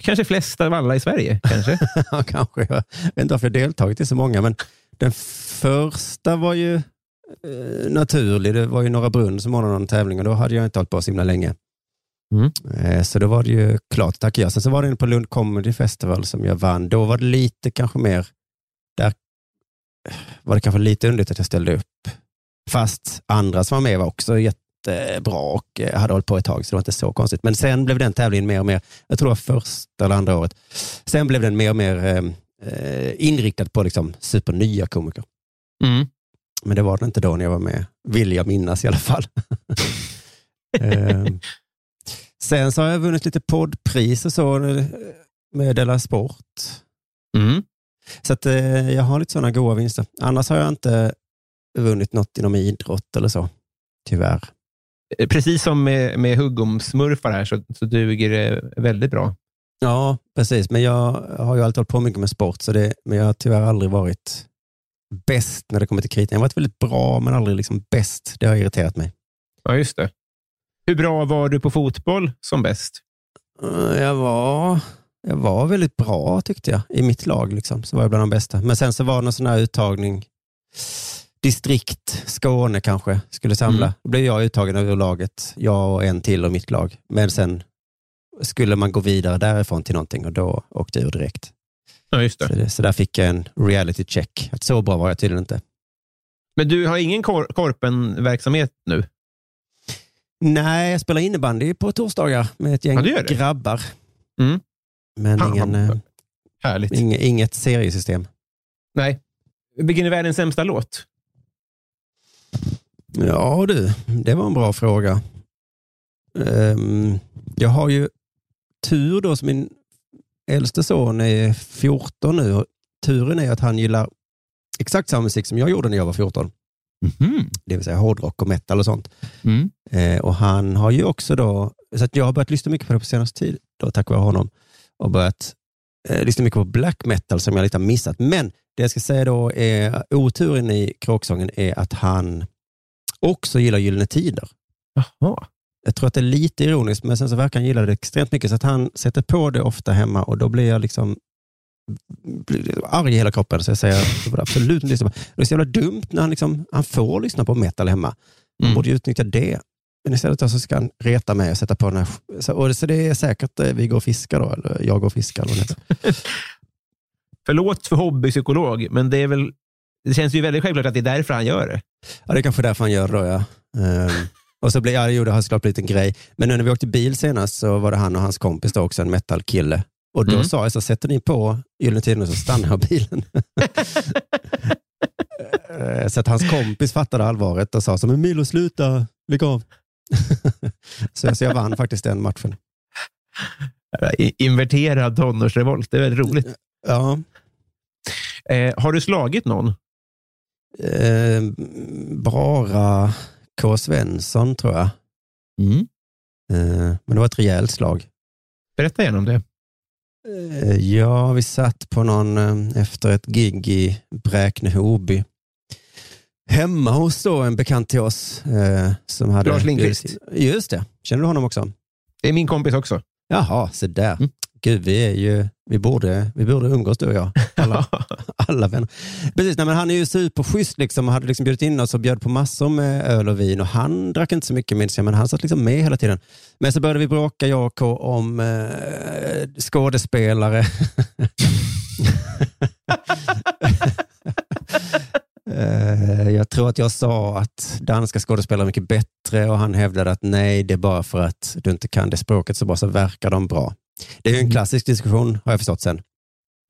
Kanske flest av alla i Sverige. Kanske. ja, kanske. Jag vet inte varför jag deltagit i så många, men den första var ju eh, naturlig. Det var ju Norra Brunn som ordnade någon tävling och då hade jag inte hållit på så himla länge. Mm. Eh, Så då var det ju klart tack ja. Sen så var det en på Lund Comedy Festival som jag vann. Då var det lite kanske mer, där var det kanske lite underligt att jag ställde upp. Fast andra som var med var också jättebra och eh, hade hållit på ett tag så det var inte så konstigt. Men sen blev den tävlingen mer och mer, jag tror det var första eller andra året, sen blev den mer och mer eh, eh, inriktad på liksom supernya komiker. Mm. Men det var den inte då när jag var med, vill jag minnas i alla fall. Ehm, Sen så har jag vunnit lite poddpris och så eh, med Della Sport. Mm. Så att, eh, jag har lite sådana goda vinster. Annars har jag inte vunnit något inom idrott eller så. Tyvärr. Eh, Precis som med, med huggomsmurfar här så, så duger det väldigt bra. Ja, precis. Men jag har ju alltid hållit på mycket med sport, så det, men jag har tyvärr aldrig varit bäst när det kommer till kritan. Jag har varit väldigt bra, men aldrig liksom bäst. Det har irriterat mig. Ja, just det. Hur bra var du på fotboll som bäst? Eh, Jag var, jag var väldigt bra tyckte jag. I mitt lag liksom, så var jag bland de bästa. Men sen så var det någon sån här uttagning. Distrikt, Skåne kanske, skulle samla. Mm. Då blev jag uttagen ur laget. Jag och en till och mitt lag. Men sen skulle man gå vidare därifrån till någonting och då åkte jag ur direkt. Ja, just Så, det, så där fick jag en reality check. Att så bra var jag tydligen inte. Men du har ingen kor korpen-verksamhet nu? Nej, jag spelar innebandy på torsdagar med ett gäng Ja, grabbar. Mm. Men Fan, ingen, eh, Härligt. ing, inget seriesystem. Nej. Vilken är världens sämsta låt? Ja du, det var en bra fråga. Ehm, jag har ju tur då som min äldste son är 14 nu. Turen är att han gillar exakt samma musik som jag gjorde när jag var 14. Mhm. Det vill säga hårdrock och metal och sånt. Mm. Eh, och han har ju också då, så att jag har börjat lyssna mycket på det på senaste tid, då, tack vare honom, och börjat eh, lyssna mycket på black metal som jag lite har missat. Men det jag ska säga då är, oturen i kråksången är att han också gillar Gyllene Tider. Jaha. Jag tror att det är lite ironiskt, men sen så verkar han gilla det extremt mycket, så att han sätter på det ofta hemma och då blir jag liksom blir arg i hela kroppen. Så jag säger jag absolut inte lyssna på. Det är så jävla dumt när han, liksom, han får lyssna på metal hemma. Man Mm. borde ju utnyttja det. Men istället så ska han reta mig och sätta på den här. Så, och, så det är säkert eh, vi går och fiskar då, eller jag går och fiskar. Eller. Förlåt för hobbypsykolog, men det, är väl, det känns ju väldigt självklart att det är därför han gör det. ja, det är kanske därför han gör det då, ja. Ehm, och så blir, ja, jo, det har såklart blivit en grej. Men nu när vi åkte bil senast så var det han och hans kompis då också, en metal-kille. Och då Mm. sa jag så sätter ni på Gyllene Tider så stannar jag bilen. Eh, så att hans kompis fattade allvaret och sa så, men Milo sluta, lägg av. så, så jag vann faktiskt den matchen. Inverterad tonårsrevolt, det är väldigt roligt. Ja, Eh, har du slagit någon? eh, bara K. Svensson tror jag. Mm. Eh, men det var ett rejält slag. Berätta gärna om det. Eh, Ja, vi satt på någon eh, efter ett gig i Bräkne-Hoby. Hemma hos då en bekant till oss. Eh, som hade Lars Lindqvist. Just det. Känner du honom också? Det är min kompis också. Jaha, så där. Mm. Gud, vi är ju, vi borde, vi borde umgås du och jag. Alla, alla vänner. Precis, nej, men han är ju superschysst liksom och hade liksom bjudit in oss och bjöd på massor med öl och vin och han drack inte så mycket minns jag, men han satt liksom med hela tiden. Men så började vi bråka, jag och K, om eh, skådespelare. Tror att jag sa att danska skådespelare är mycket bättre och han hävdade att nej, det är bara för att du inte kan det språket så bra så verkar de bra. Det är ju en klassisk diskussion har jag förstått sen.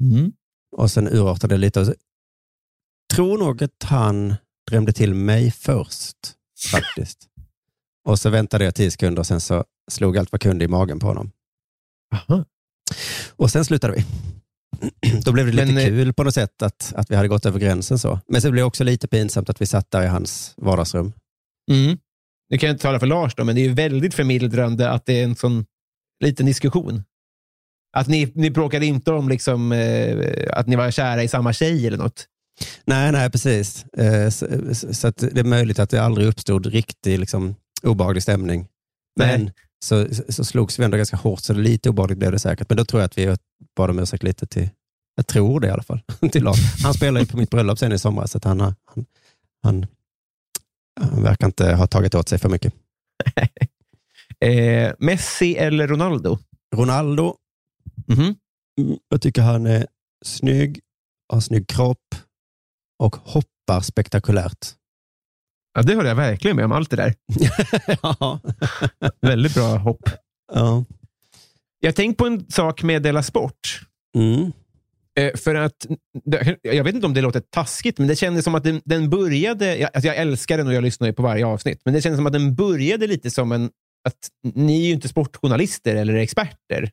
Mm. Och sen urartade det lite. Tror nog att han drämde till mig först faktiskt. och så väntade jag tio sekunder och sen så slog allt vad kunde i magen på honom. Aha. Och sen slutade vi. Då blev det lite Men, eh, kul på något sätt att, att vi hade gått över gränsen så. Men så blev det också lite pinsamt att vi satt där i hans vardagsrum. Mm. Nu kan jag inte tala för Lars, då, men det är väldigt förmildrande att det är en sån liten diskussion. Att ni, ni bråkade inte om liksom, eh, att ni var kära i samma tjej eller något. Nej, nej, precis. Eh, Så, så det är möjligt att det aldrig uppstod riktig liksom, obehaglig stämning. Men Nej. Så, så slogs vi ändå ganska hårt, så lite obehagligt blev det säkert. Men då tror jag att vi bad om ursäkt lite till, jag tror det i alla fall, till Lars. Han spelade ju på mitt bröllop sen i somras, så han, han, han, han verkar inte ha tagit åt sig för mycket. Eh, Messi eller Ronaldo? Ronaldo, Mhm. mm, jag tycker han är snygg, har snygg kropp och hoppar spektakulärt. Ja, det håller jag verkligen med om. Allt det där. ja. Väldigt bra hopp. ja. Jag har tänkt på en sak med Della Sport. Mm. Eh, För att, jag vet inte om det låter taskigt, men det kändes som att den, den började... Alltså jag älskar den och jag lyssnar på varje avsnitt, men det kändes som att den började lite som en... Att ni är ju inte sportjournalister eller experter.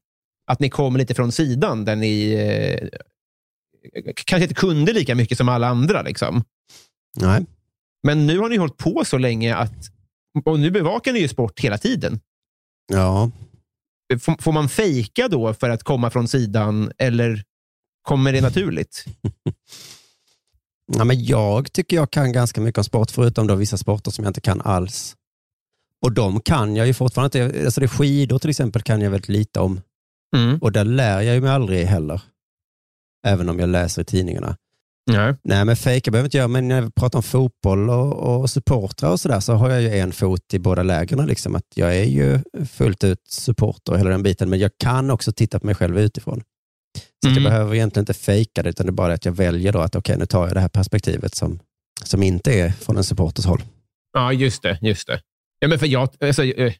Att ni kom lite från sidan där ni eh, kanske inte kunde lika mycket som alla andra. Liksom. Nej. Men nu har ni hållit på så länge att... Och nu bevakar ni ju sport hela tiden. Ja. Får, får man fejka då för att komma från sidan, eller kommer det naturligt? Ja, men jag tycker jag kan ganska mycket om sport, förutom då vissa sporter som jag inte kan alls. Och de kan jag ju fortfarande inte. Alltså det skidor till exempel kan jag väldigt lite om. Mm. Och där lär jag mig aldrig heller. Även om jag läser i tidningarna. Nej. Nej, men fejka behöver inte göra, men när vi pratar om fotboll och, och supportrar och sådär så har jag ju en fot i båda lägren. Liksom. Att jag är ju fullt ut supporter och hela den biten, men jag kan också titta på mig själv utifrån. Så att jag Mm. behöver egentligen inte fejka det, utan det är bara att jag väljer då att okej, nu tar jag det här perspektivet som, som inte är från en supporters håll. Ja, just det. Just det. Ja, men för jag, alltså, eh,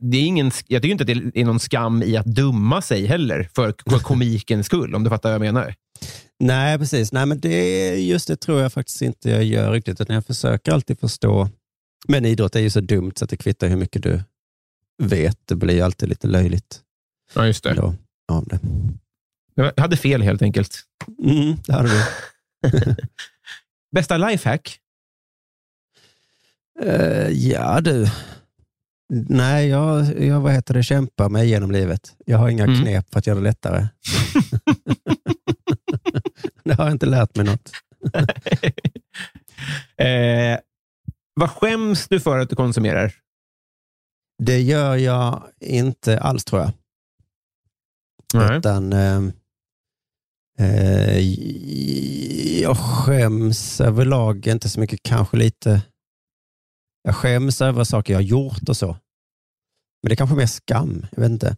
det är ingen, jag tycker inte att det är någon skam i att dumma sig heller, för, för komikens skull, om du fattar vad jag menar. Nej, precis. Nej, men det, just det tror jag faktiskt inte jag gör riktigt, utan jag försöker alltid förstå. Men idrott är ju så dumt så att det kvittar hur mycket du vet. Det blir alltid lite löjligt Ja, just det. då, av det. Jag hade fel helt enkelt. Mm, det hade du. Bästa lifehack? Eh, ja du. Nej, jag, jag vad heter det, kämpar mig genom livet. Jag har inga Mm. knep för att göra det lättare. det har jag inte lärt mig något. eh, vad skäms du för att du konsumerar? Det gör jag inte alls tror jag. Utan eh, eh, jag skäms överlag inte så mycket, kanske lite. Jag skäms över saker jag har gjort och så. Men det är kanske mer skam, jag vet inte.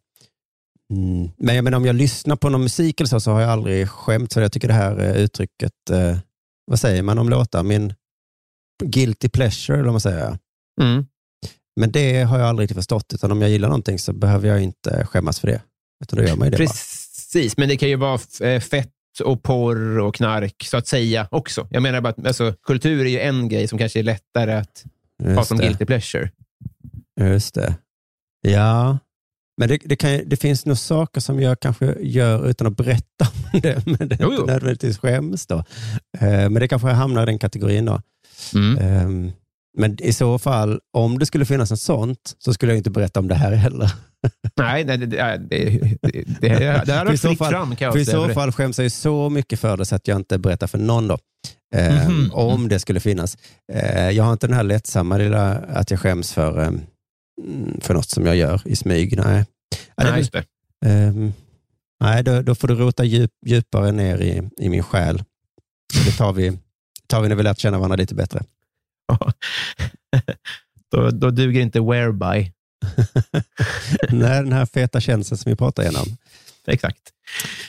Mm. Men jag menar, om jag lyssnar på någon musik eller så, så har jag aldrig skämt för jag tycker det här eh, uttrycket, eh, vad säger man om låtar? Min guilty pleasure, eller vad man säger. Mm. Men det har jag aldrig riktigt förstått, utan om jag gillar någonting så behöver jag inte skämmas för det. Utan då gör man ju det bara. Precis, men det kan ju vara eh, fett och porr och knark, så att säga, också. Jag menar bara att alltså, kultur är ju en grej som kanske är lättare att Just som det. guilty pleasure. Just det. Ja, men det, det, kan, det finns nog saker som jag kanske gör utan att berätta om det, men det är Jo, inte jo. nödvändigtvis skäms då. Eh, men det kanske hamnar i den kategorin då. Mm. Eh, men i så fall, om det skulle finnas något sånt, så skulle jag inte berätta om det här heller. Nej, nej det, det, det, det, För i varit så fritt fram kan jag För i så fall skäms jag ju så mycket för det så att jag inte berättar för någon då. Eh, Mhm. Om det skulle finnas. Eh, jag har inte den här lättsamma lilla att jag skäms för, eh, mm, för något som jag gör i smyg. Nej, ja, Nej, just det. Ehm, nej, då, då får du rota djup, djupare ner i, i min själ. Det tar vi, tar vi när vi lärt känna varandra lite bättre. Då, då duger inte whereby. Nej, den här feta känslan som vi pratar igenom. Exakt.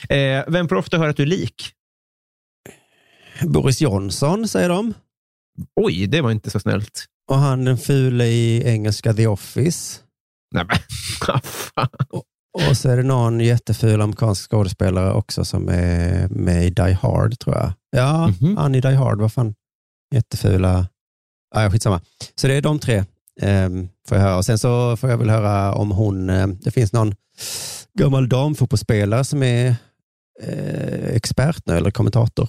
Eh, vem får ofta höra att du är lik? Boris Johnson säger de. Oj, det var inte så snällt. Och han den fule i engelska The Office. Nej, men, fan. Och så är det någon jätteful amerikansk skådespelare också som är med i Die Hard, tror jag. Ja, Mhm. han i Die Hard, vad fan. Jättefula. Ah, skitsamma. Så det är de tre um, får jag höra. Och sen så får jag väl höra om hon, eh, det finns någon gammal damfotbollsspelare som är eh, expert nu, eller kommentator.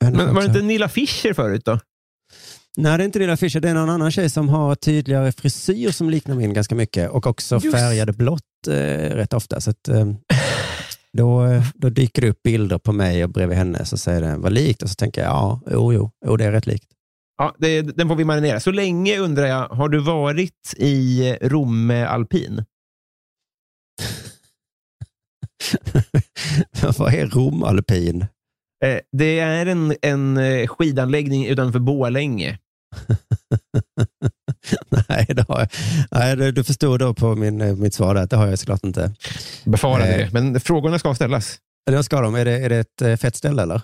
Men var det inte Nilla Fischer förut då? Nej, det är inte Lilla Fischer. Det är någon annan tjej som har tydligare frisyr som liknar min ganska mycket och också Just. färgade blått eh, rätt ofta. Så att, eh, då, då dyker det upp bilder på mig och bredvid henne så säger den vad likt och så tänker jag ja, jo, jo, jo det är rätt likt. Ja, det, den får vi marinera. Så länge undrar jag, har du varit i Romme alpin? vad är romalpin? Eh, det är en, en eh, skidanläggning utanför Borlänge. Nej, det har jag. Nej, du, förstod då på min, eh, mitt svar att det har jag såklart inte. Befarade Eh. det, men frågorna ska ställas. Vad ska de? Är det, är det ett fett ställe eller?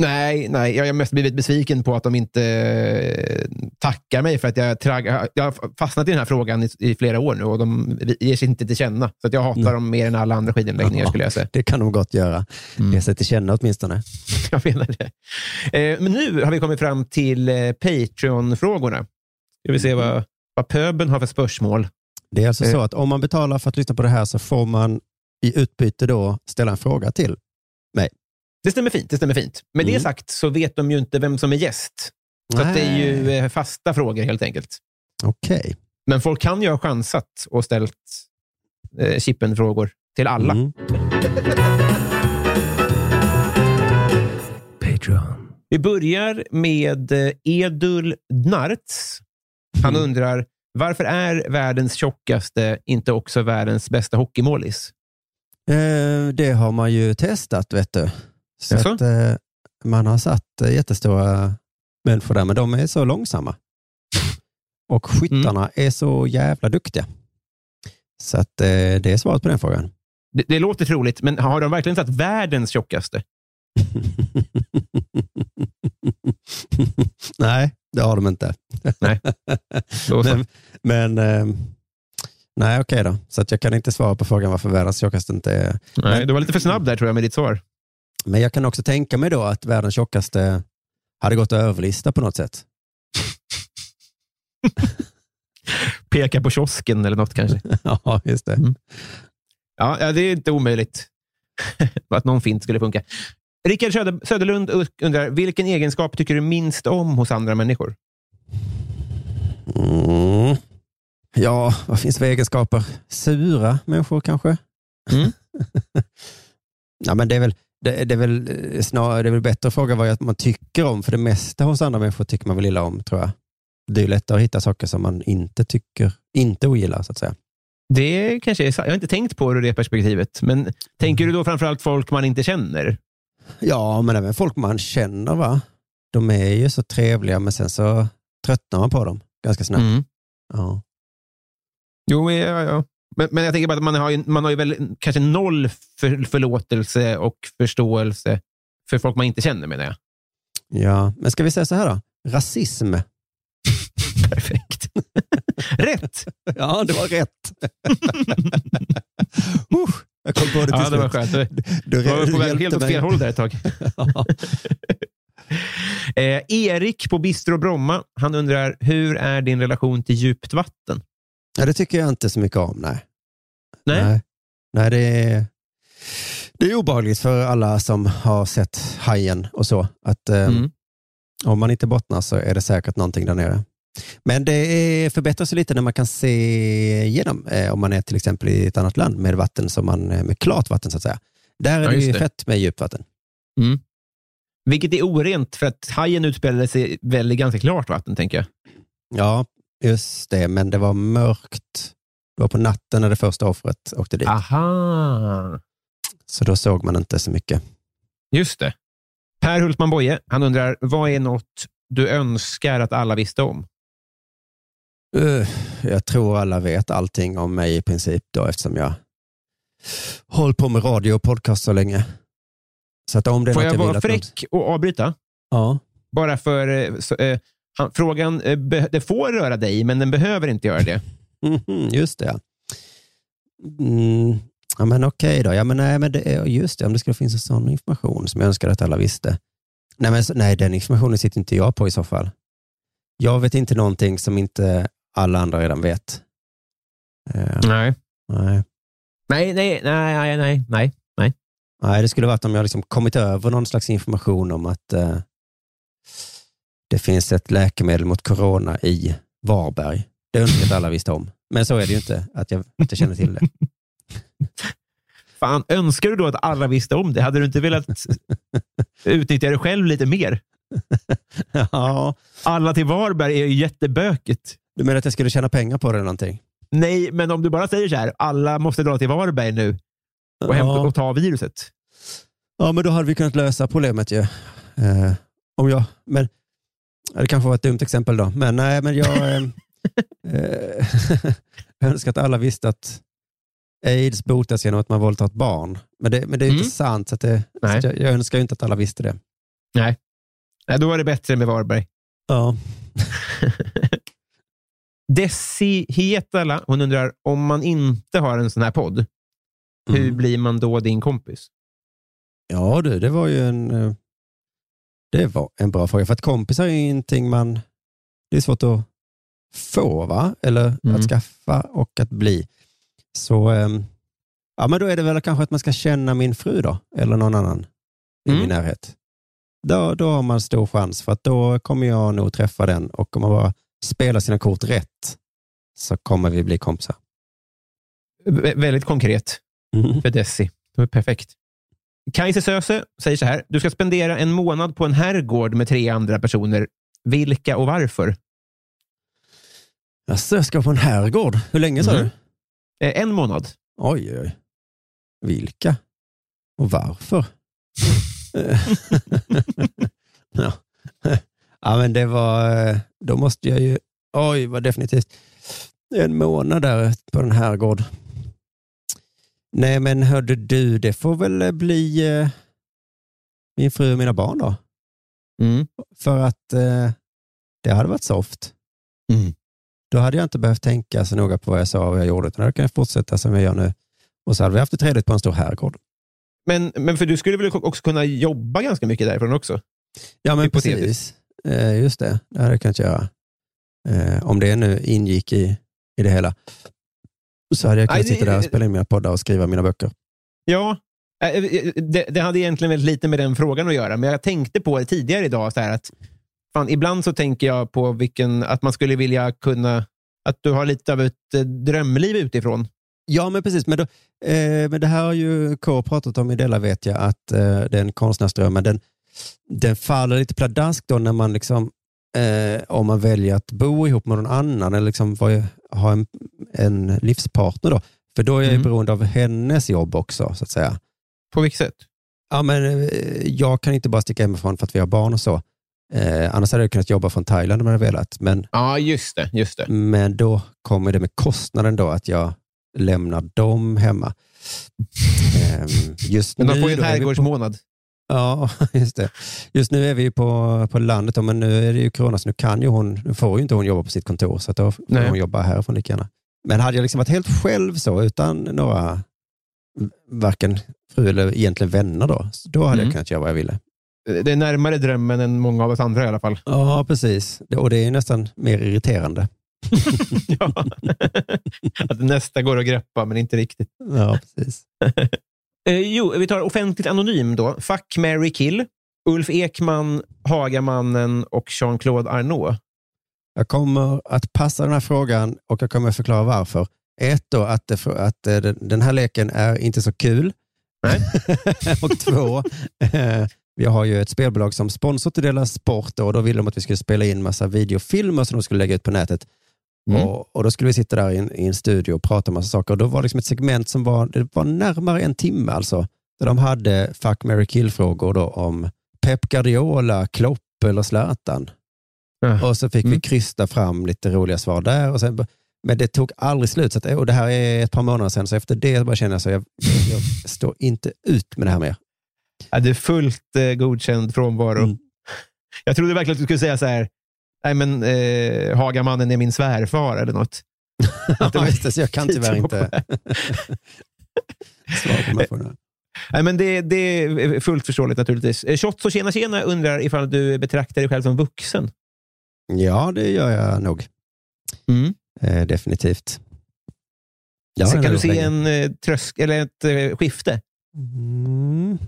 Nej, nej, jag har mest blivit besviken på att de inte eh, tackar mig för att jag, tragg, jag har fastnat i den här frågan i, i flera år nu och de ger sig inte till känna. Så jag hatar Mm. dem mer än alla andra skidanläggningar Ja. skulle jag säga. Det kan de gott göra. Mm. Ge sig till känna åtminstone. Jag menar det. Eh, men nu har vi kommit fram till eh, Patreon-frågorna. Ska vi se vad, vad pöbeln har för spörsmål. Det är alltså Eh. så att om man betalar för att lyssna på det här så får man i utbyte då ställa en fråga till. Det stämmer fint. Det stämmer fint. Med det Mm. sagt så vet de ju inte vem som är gäst. Så att det är ju eh, fasta frågor helt enkelt. Okej. Men folk kan ju ha chansat och ställt eh, chippen-frågor till alla. Mm. Patreon. Vi börjar med eh, Edul Dnarts. Han Mm. undrar, varför är världens tjockaste inte också världens bästa hockeymålis? Eh, det har man ju testat, vet du. Så Jaså? att, eh, man har satt eh, jättestora människor där, men de är så långsamma. Och skyttarna Mm. är så jävla duktiga. Så att, eh, det är svaret på den frågan. Det, det låter troligt, men har de verkligen satt världens tjockaste? nej, det har de inte. Nej. Men men eh, nej, okej då. Så att jag kan inte svara på frågan varför världens tjockaste inte är... Nej, du var lite för snabb där tror jag med ditt svar. Men jag kan också tänka mig då att världens tjockaste hade gått att överlista på något sätt. Peka på kiosken eller något kanske. ja, just det. Mm. Ja, det är inte omöjligt att någon fint skulle funka. Rickard Söder, Söderlund undrar, vilken egenskap tycker du minst om hos andra människor? Mm. Ja, vad finns för egenskaper? Sura människor kanske? Mm. ja, men det är väl, det, det är väl eh, snarare, det är väl bättre att fråga vad man tycker om, för det mesta hos andra människor tycker man väl illa om, tror jag. Det är ju lättare att hitta saker som man inte tycker, inte ogillar, så att säga. Det kanske är. Jag har inte tänkt på det ur det perspektivet. Men tänker du då framförallt folk man inte känner? Ja, men även folk man känner, va? De är ju så trevliga, men sen så tröttnar man på dem ganska snabbt. Mm. Ja. Jo, ja, ja. Men, men jag tänker bara att man har ju, man har ju väl kanske noll för, förlåtelse och förståelse för folk man inte känner, menar jag. ja, men ska vi säga så här då? Rasism. Perfekt. Rätt! Ja, det var rätt. uh, jag kom på det till Ja, det var skönt. Du, Du var på väg helt åt fel håll där ett tag. Eh, Erik på Bistro Bromma, han undrar, hur är din relation till djupt vatten? Ja, det tycker jag inte så mycket om. Nej, Nej? nej, nej det, är, det är obehagligt för alla som har sett hajen och så. Att eh, Mm. om man inte bottnar så är det säkert någonting där nere. Men det är, förbättras lite när man kan se igenom, eh, om man är till exempel i ett annat land med vatten som man, eh, med klart vatten så att säga. Där är Ja, det ju det. fett med djupt vatten. Vilket är orent, för att hajen utspelade sig väl i ganska klart vatten, tänker jag. Ja, just det, men det var mörkt. Det var på natten när det första offret åkte dit. Aha! Så då såg man inte så mycket. Just det. Per Hultman Boye, han undrar, vad är något du önskar att alla visste om? Uh, jag tror alla vet allting om mig i princip då, eftersom jag håller på med radio och podcast så länge. Så att om det Får jag vara att någon- fräck och avbryta? Ja. Bara för... eh, Så, han, frågan, be, det får röra dig, men den behöver inte göra det. Mhm, just det. Mm. Ja, men okej då. Ja, men nej, men det är, just det, om det skulle finnas en sån information som jag önskar att alla visste. Nej, men, nej, den informationen sitter inte jag på i så fall. Jag vet inte någonting som inte alla andra redan vet. Eh, Nej. nej. Nej, nej, nej, nej, nej, nej. nej. Det skulle varit om jag liksom kommit över någon slags information om att eh, det finns ett läkemedel mot corona i Varberg. Det önskar att alla visste om. Men så är det ju inte, att jag inte känner till det. Fan, önskar du då att alla visste om det? Hade du inte velat utnyttja det själv lite mer? ja, Alla till Varberg är ju jättebökigt. du menar att jag skulle tjäna pengar på det eller någonting? Nej, men om du bara säger så här, alla måste dra till Varberg nu och, hämta, Ja. och ta viruset. Ja, men då hade vi kunnat lösa problemet ju. Eh, om jag, men, det kanske var ett dumt exempel då, men nej, men jag eh, jag önskar att alla visste att aids botas genom att man våldtar ett barn. Men det, men det är Mm. inte sant, så, det, så Nej. att jag, jag önskar inte att alla visste det. Nej, då var det bättre med Varberg. Ja. Desi Hietala, hon undrar, om man inte har en sån här podd, hur Mm. blir man då din kompis? Ja du, det var ju en, eh, det var en bra fråga. För att kompisar är ju ingenting man, det är svårt att få, va? Eller Mm. att skaffa och att bli. Så ehm, ja, men då är det väl kanske att man ska känna min fru då, eller någon annan i Mm. min närhet. Då, då har man stor chans, för att då kommer jag nog träffa den och om man bara spelar sina kort rätt så kommer vi bli kompisar. Vä- väldigt konkret Mm. för Desi. Det var perfekt. Kajse Söse säger så här. Du ska spendera en månad på en herrgård med tre andra personer. Vilka och varför? Jaså, jag ska på en herrgård. Hur länge sa Mm. du? Eh, En månad. Oj, oj. Vilka? Och varför? ja. ja, men det var... eh, Då måste jag ju... Oj, vad definitivt. En månad där på den här gård. Nej, men hörde du, det får väl eh, bli eh, min fru och mina barn då. Mm. För att eh, det hade varit soft. Mm. Då hade jag inte behövt tänka så noga på vad jag sa och vad jag gjorde, utan då kan jag fortsätta som jag gör nu. Och så hade vi haft det trevligt på en stor herrgård. Men, men för du skulle väl också kunna jobba ganska mycket därifrån också? Ja, men precis. Eh, just det, det hade jag kunnat göra. Eh, om det nu ingick i, i det hela. Så hade jag kunnat sitta där och spela in mina poddar och skriva mina böcker. Ja, eh, eh, det, det hade egentligen väldigt lite med den frågan att göra, men jag tänkte på det tidigare idag. Så att, fan, ibland så tänker jag på vilken, att man skulle vilja kunna... Att du har lite av ett eh, drömliv utifrån. Ja, men precis. Men, då, eh, men det här har ju K pratat om i Della vet jag, att eh, den konstnärsdrömmen, den, den faller lite pladask då när man liksom, eh, om man väljer att bo ihop med någon annan eller liksom vara- ha en, en livspartner då. För då är jag Mm. beroende av hennes jobb också, så att säga. På vilket sätt? Ja, men eh, jag kan inte bara sticka hemifrån för att vi har barn och så. Eh, annars hade jag kunnat jobba från Thailand om jag hade velat. Men, Ja, just det. Just det. men då kommer det med kostnaden då att jag lämnar dem hemma. Eh, just Men de nu får ju en herrgårdsmånad. Ja, just det. Just nu är vi på, på landet, då, men nu är det ju corona, så nu kan ju hon, nu får ju inte hon jobba på sitt kontor, så att då får Nej. hon jobba härifrån lika gärna. Men hade jag liksom varit helt själv så, utan några, varken fru eller egentligen vänner då, då hade Mm. jag kunnat göra vad jag ville. Det är närmare drömmen än många av oss andra i alla fall. Ja, precis. Och det är nästan mer irriterande. ja. Att nästa går att greppa, men inte riktigt. Ja, precis. Eh, jo, vi tar offentligt anonym då. Fuck, Mary kill. Ulf Ekman, Hagamannen och Jean-Claude Arnault. Jag kommer att passa den här frågan och jag kommer att förklara varför. Ett då, att, det, att eh, den- här leken är inte så kul. Nej. och två, vi har ju ett spelbolag som sponsor till Dela Sport och då ville de att vi skulle spela in massa videofilmer som de skulle lägga ut på nätet. Mm. Och, och Då skulle vi sitta där i en, i en studio och prata om massa saker. Och då var det liksom ett segment som var, det var närmare en timme alltså. Där de hade fuck, marry, kill-frågor om Pep Guardiola, Klopp eller Zlatan. Ja. Och så fick vi Mm. krysta fram lite roliga svar där. Och sen, men det tog aldrig slut. Så att, och det här är ett par månader sedan, så efter det bara känner jag så jag, jag står inte ut med det här mer. Ja, det är fullt eh, godkänd frånvaro. Mm. Jag trodde verkligen att du skulle säga så här, nej men eh, Hagamannen är min svärfar eller något. Det Ja, just det, jag kan tyvärr inte svara på de här frågorna. Nej, men det, det är fullt förståeligt naturligtvis. Eh, Shots tjena tjena undrar ifall du betraktar dig själv som vuxen. Ja, det gör jag nog. Mm. Eh, definitivt. Ja, så det kan du jag se länge. en eh, trösk, eller ett eh, skifte Mm.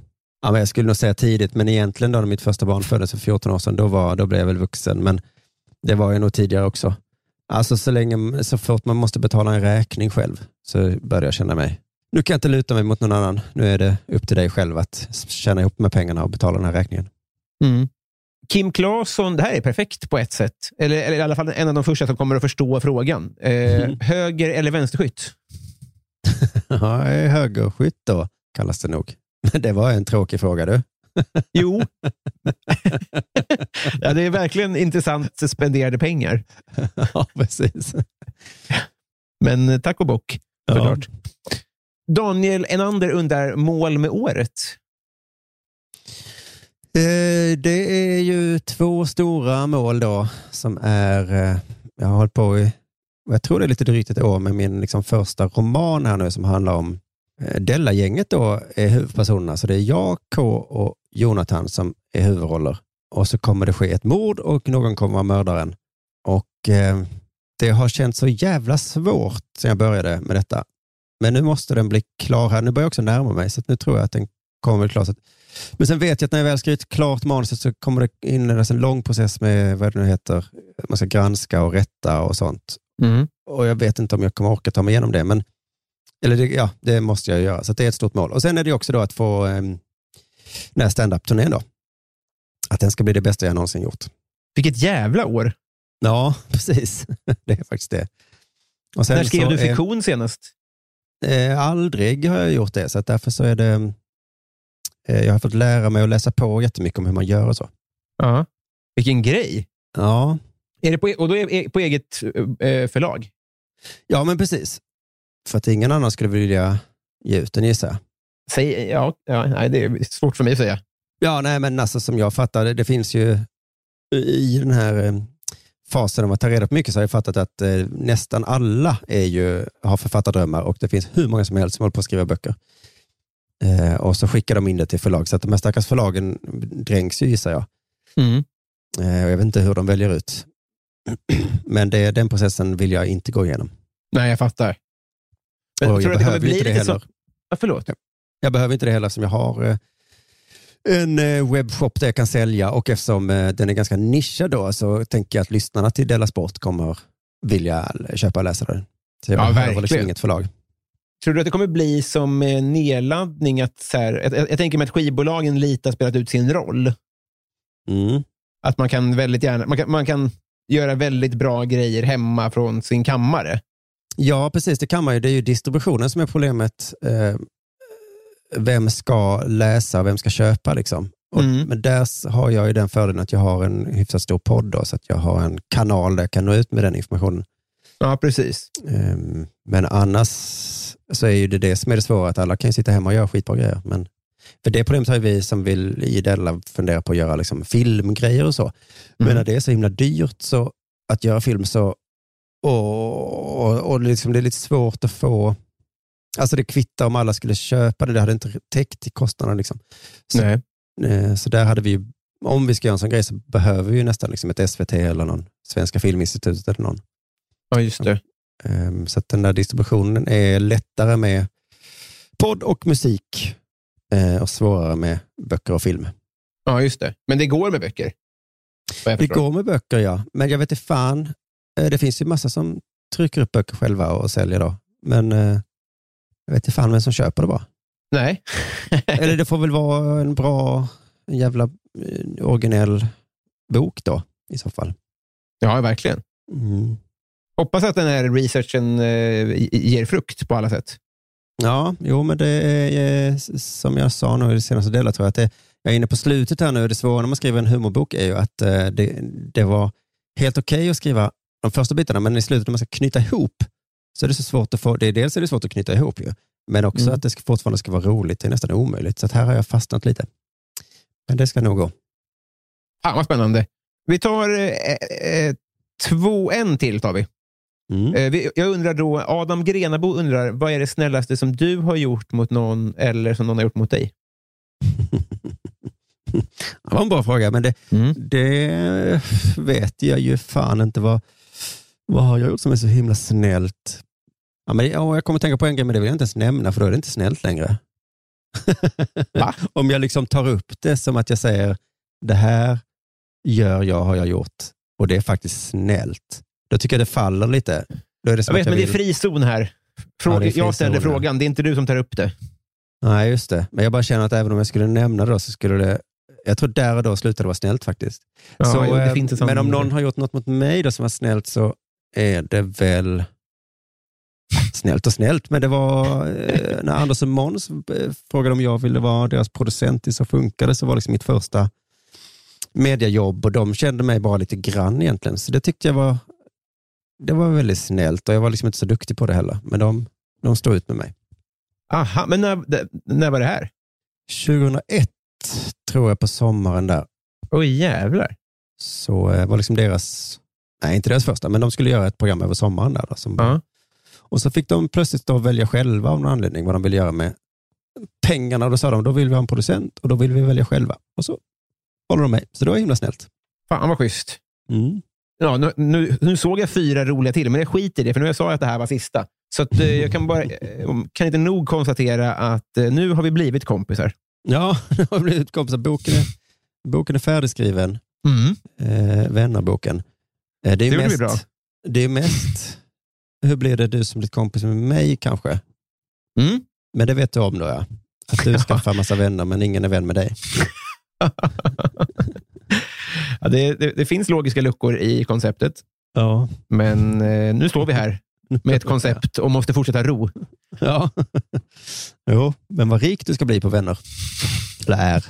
Ja, men jag skulle nog säga tidigt, men egentligen då när mitt första barn föddes för 14 år sedan, då, var, då blev jag väl vuxen. Men det var jag nog tidigare också. Alltså så länge, så fort man måste betala en räkning själv, så började jag känna mig, nu kan jag inte luta mig mot någon annan. Nu är det upp till dig själv att tjäna ihop med pengarna och betala den här räkningen. Mm. Kim Claesson, det här är perfekt på ett sätt. Eller, eller i alla fall en av de första som kommer att förstå frågan. Eh, Höger eller vänsterskytt? Ja, högerskytt då, kallas det nog. Men det var en tråkig fråga du. Jo. ja, det är verkligen intressant spenderade pengar. ja, precis. Men eh, tack och bock, Ja. Daniel Enander undrar mål med året. Eh, Det är ju två stora mål då som är, eh, jag har hållit på i, jag tror det är lite drygt ett år med min liksom första roman här nu som handlar om Della-gänget då är huvudpersonerna. Så det är jag, K och Jonathan som är huvudroller. Och så kommer det ske ett mord och någon kommer vara mördaren. Och eh, det har känts så jävla svårt sen jag började med detta. Men nu måste den bli klar här. Nu börjar jag också närma mig, så nu tror jag att den kommer bli klar. Men sen vet jag att när jag väl skrivit klart manuset så kommer det inledas en lång process med vad det nu heter. Man ska granska och rätta och sånt. Och jag vet inte om jag kommer orka ta mig igenom det, men eller det, ja, det måste jag göra. Så det är ett stort mål. Och Sen är det också då att få eh, den här stand-up-turnén då. Att den ska bli det bästa jag någonsin gjort. Vilket jävla år. Ja, precis. det är faktiskt det. Och När skrev du är- fiktion senast? Eh, aldrig har jag gjort det, så därför så är det... Eh, jag har fått lära mig att läsa på jättemycket om hur man gör och så. Ja. Vilken grej. Ja, Är det på, och då är det på eget eh, förlag? ja men precis. För att ingen annan skulle vilja ge ut den gissar jag. Säg, ja, ja, nej, det är svårt för mig att säga. Ja, nej, men alltså som jag fattar det, det finns ju i den här eh, fasen av att ta reda på mycket så har jag fattat att eh, nästan alla är ju, har författardrömmar och det finns hur många som helst som håller på att skriva böcker. Eh, och så skickar de in det till förlag, så att de här stackars förlagen dränks ju gissar jag. Eh, och jag vet inte hur de väljer ut. Men det, den processen vill jag inte gå igenom. Nej, jag fattar. Men och tror jag kommer behöver inte det lite så? heller. Ja, förlåt. Jag behöver inte det heller eftersom jag har eh, en eh, webbshop där jag kan sälja och eftersom eh, den är ganska nischad då så tänker jag att lyssnarna till Della Sport kommer vilja köpa och läsa den. Så jag Ja, behöver liksom verkligen. inget förlag. Tror du att det kommer bli som nedladdning? Att så här, jag, jag, jag tänker mig att skivbolagen lite har spelat ut sin roll. Mm. Att man kan väldigt gärna man kan, man kan göra väldigt bra grejer hemma från sin kammare. Ja, precis. Det kan man ju. Det är ju distributionen som är problemet. Eh, vem ska läsa och vem ska köpa? Liksom. Och, Mm. Men där har jag ju den fördelen att jag har en hyfsat stor podd, då, så att jag har en kanal där jag kan nå ut med den informationen. Ja, precis. Ehm, Men annars så är ju det det som är det svåra, att alla kan ju sitta hemma och göra skitbra grejer. Men för det problemet har vi som vill i Della fundera på att göra liksom filmgrejer och så. Men Mm. när det är så himla dyrt så att göra film så, och, och, och liksom det är lite svårt att få, alltså det kvittar om alla skulle köpa det, det hade inte täckt i kostnaderna. Liksom. Så, Nej. eh, så där hade vi om vi ska göra en sån grej så behöver vi nästan liksom ett SVT eller någon Svenska Filminstitutet eller någon. Ja, just det. Ehm, Så att den där distributionen är lättare med podd och musik eh, och svårare med böcker och film. Ja, just det. Men det går med böcker. Det går med böcker, ja. Men jag vet inte fan. Eh, Det finns ju massa som trycker upp böcker själva och säljer då. Men eh, jag vet inte fan vem som köper det bara. Nej. Eller det får väl vara en bra, en jävla eh, originell bok då i så fall. ja, verkligen. Mm. Hoppas att den här researchen ger frukt på alla sätt. Ja, jo, men det är som jag sa nu i det senaste delat, tror jag att det, jag är inne på slutet här nu. Det svåra när man skriver en humorbok är ju att det, det var helt okej att skriva de första bitarna, men i slutet när man ska knyta ihop så är det så svårt att få, det är, dels är det svårt att knyta ihop ju, men också Mm. att det ska, fortfarande ska vara roligt. Det är nästan omöjligt, så här har jag fastnat lite. Men det ska nog gå. Fan vad spännande. Vi tar eh, eh, två, en till tar vi. Mm. Eh, vi. Jag undrar då, Adam Grenabo undrar, vad är det snällaste som du har gjort mot någon eller som någon har gjort mot dig? Det var en bra fråga, men det, Mm. det vet jag ju fan inte. Vad, vad har jag gjort som är så himla snällt? Ja, men, ja, jag kommer tänka på en grej, men det vill jag inte ens nämna, för då är det inte snällt längre. Om jag liksom tar upp det som att jag säger, det här gör jag, har jag gjort. Och det är faktiskt snällt. Då tycker jag det faller lite. Då är det Jag vet, men det är vill- frizon här. Frå- Ja, jag ja. frågan, det är inte du som tar upp det. Nej, just det. Men jag bara känner att även om jag skulle nämna det då, så skulle det... Jag tror där och då slutade det vara snällt faktiskt. Ja, så, jo, eh, men om någon har gjort något mot mig då som var snällt så är det väl snällt och snällt. Men det var eh, när Anders och Måns eh, frågade om jag ville vara deras producent i Så funkar det, så var liksom mitt första mediajobb och de kände mig bara lite grann egentligen. Så det tyckte jag var, det var väldigt snällt och jag var liksom inte så duktig på det heller. Men de, de stod ut med mig. Aha, men när, när var det här? 2001 tror jag på sommaren där. Oj, jävlar. Så eh, var liksom deras, nej inte deras första, men de skulle göra ett program över sommaren där. Då, som, Ja. Och så fick de plötsligt då välja själva av någon anledning vad de ville göra med pengarna. Då sa de, då vill vi ha en producent och då vill vi välja själva. Och så håller de mig. Så det var himla snällt. Fan vad schysst. Mm. Ja, nu, nu, nu såg jag fyra roliga till, men jag skiter i det, för nu jag sa jag att det här var sista. Så att, eh, jag kan, bara, eh, kan inte nog konstatera att eh, nu har vi blivit kompisar. Ja, det har blivit kompisar. Boken är, boken är färdigskriven. Eh, Vännerboken. Eh, det, är Det mest, bra. det är mest, hur blir det du som blir kompis med mig kanske? Mm. Men det vet du om då ja. Att du skaffar massa vänner men ingen är vän med dig. ja, det, det, det finns logiska luckor i konceptet, Ja. men eh, nu står vi här med ett koncept och måste fortsätta ro. Ja. jo, men vad rik du ska bli på vänner. Eller är.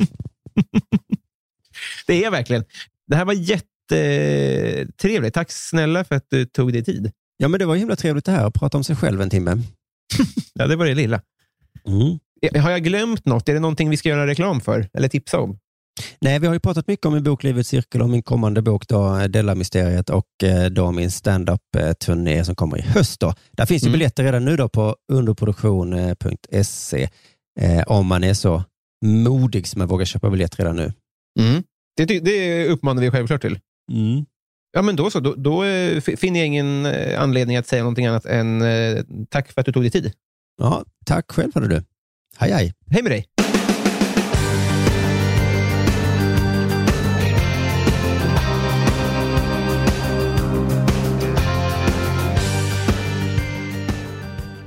Det är verkligen. Det här var jättetrevligt. Tack snälla för att du tog dig tid. Ja, men det var himla trevligt det här att prata om sig själv en timme. Ja, det var det lilla. Mm. Eh, Har jag glömt något? Är det någonting vi ska göra reklam för? Eller tipsa om? Nej, vi har ju pratat mycket om min bok Livets cirkel och min kommande bok då, Della-mysteriet och eh, då min stand-up-turné som kommer i höst. Då. Där finns ju Mm. biljetter redan nu då på underproduktion.se eh, om man är så modig som man vågar köpa biljett redan nu. Det, ty- det uppmanar vi självklart till. Ja, men då så. Då, då eh, finner jag ingen eh, anledning att säga någonting annat än eh, tack för att du tog dig tid. Ja, tack själv hörde du. Hej hej. Hej med dig!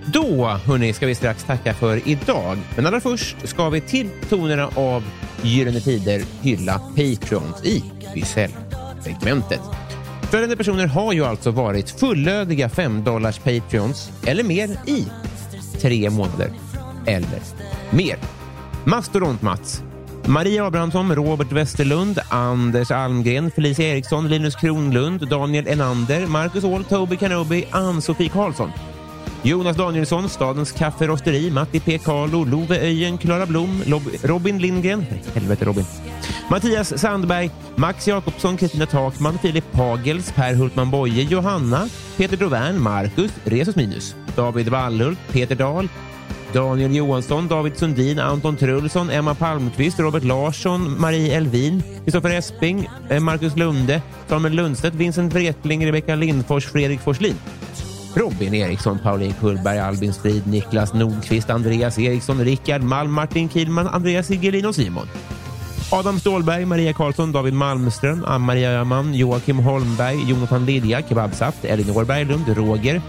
Då, hörni, ska vi strax tacka för idag. Men allra först ska vi till tonerna av Gyllene Tider hylla Patrons i segmentet. Följande personer har ju alltså varit fullödiga 5 dollars Patreons eller mer i tre månader eller mer. Mastodont-Mats, Maria Abrahamsson, Robert Westerlund, Anders Almgren, Felicia Eriksson, Linus Kronlund, Daniel Enander, Marcus Åhl, Toby Kanobi, Ann-Sofie Karlsson. Jonas Danielsson, Stadens Kafferosteri, Matti P. Carlo, Love Öjen, Klara Blom, Lob- Robin Lindgren, helvete Robin, Mattias Sandberg, Max Jakobsson, Kristina Takman, Filip Pagels, Per Hultman Boye, Johanna, Peter Dovern, Marcus, Resus Minus, David Wallhult, Peter Dahl, Daniel Johansson, David Sundin, Anton Trulsson, Emma Palmqvist, Robert Larsson, Marie Elvin, Kristoffer Esping, eh, Marcus Lunde, Samuel Lundstedt, Vincent Wretling, Rebecka Lindfors, Fredrik Forslin. Robin Eriksson, Pauline Kullberg, Albin Strid, Niklas Nordqvist, Andreas Eriksson, Rickard Malm, Martin Kilman, Andreas Sigelin och Simon. Adam Stålberg, Maria Karlsson, David Malmström, Ann-Maria Öhman, Joakim Holmberg, Jonathan Lilja, Kebabsaft, Elinor Berglund, Roger,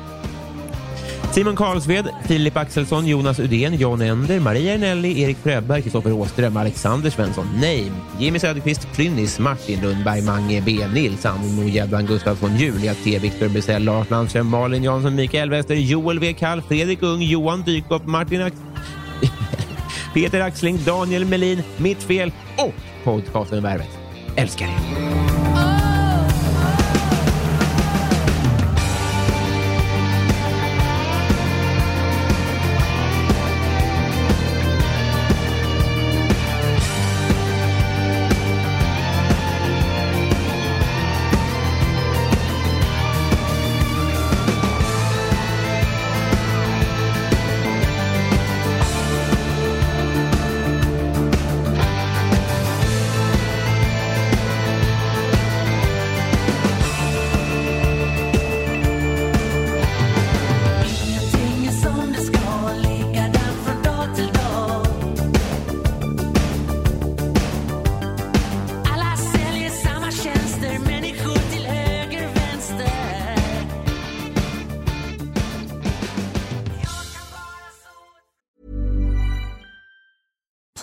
Simon Karlsved, Filip Axelsson, Jonas Udén, John Ender, Maria Ernelli, Erik Fröberg, Kristoffer Åström, Alexander Svensson, Name, Jimmy Söderqvist, Plynnis, Martin Lundberg, Mange B, Nils, Anno Gäddan Gustafsson, Julia T, Viktor Bysell, Lars Landström, Malin Jansson, Mikael Wester, Joel W. Kall, Fredrik Ung, Johan Dykhoff, Martin Ax Peter Axling, Daniel Melin, Mitt Fel och podcasten Värvet. Älskar er!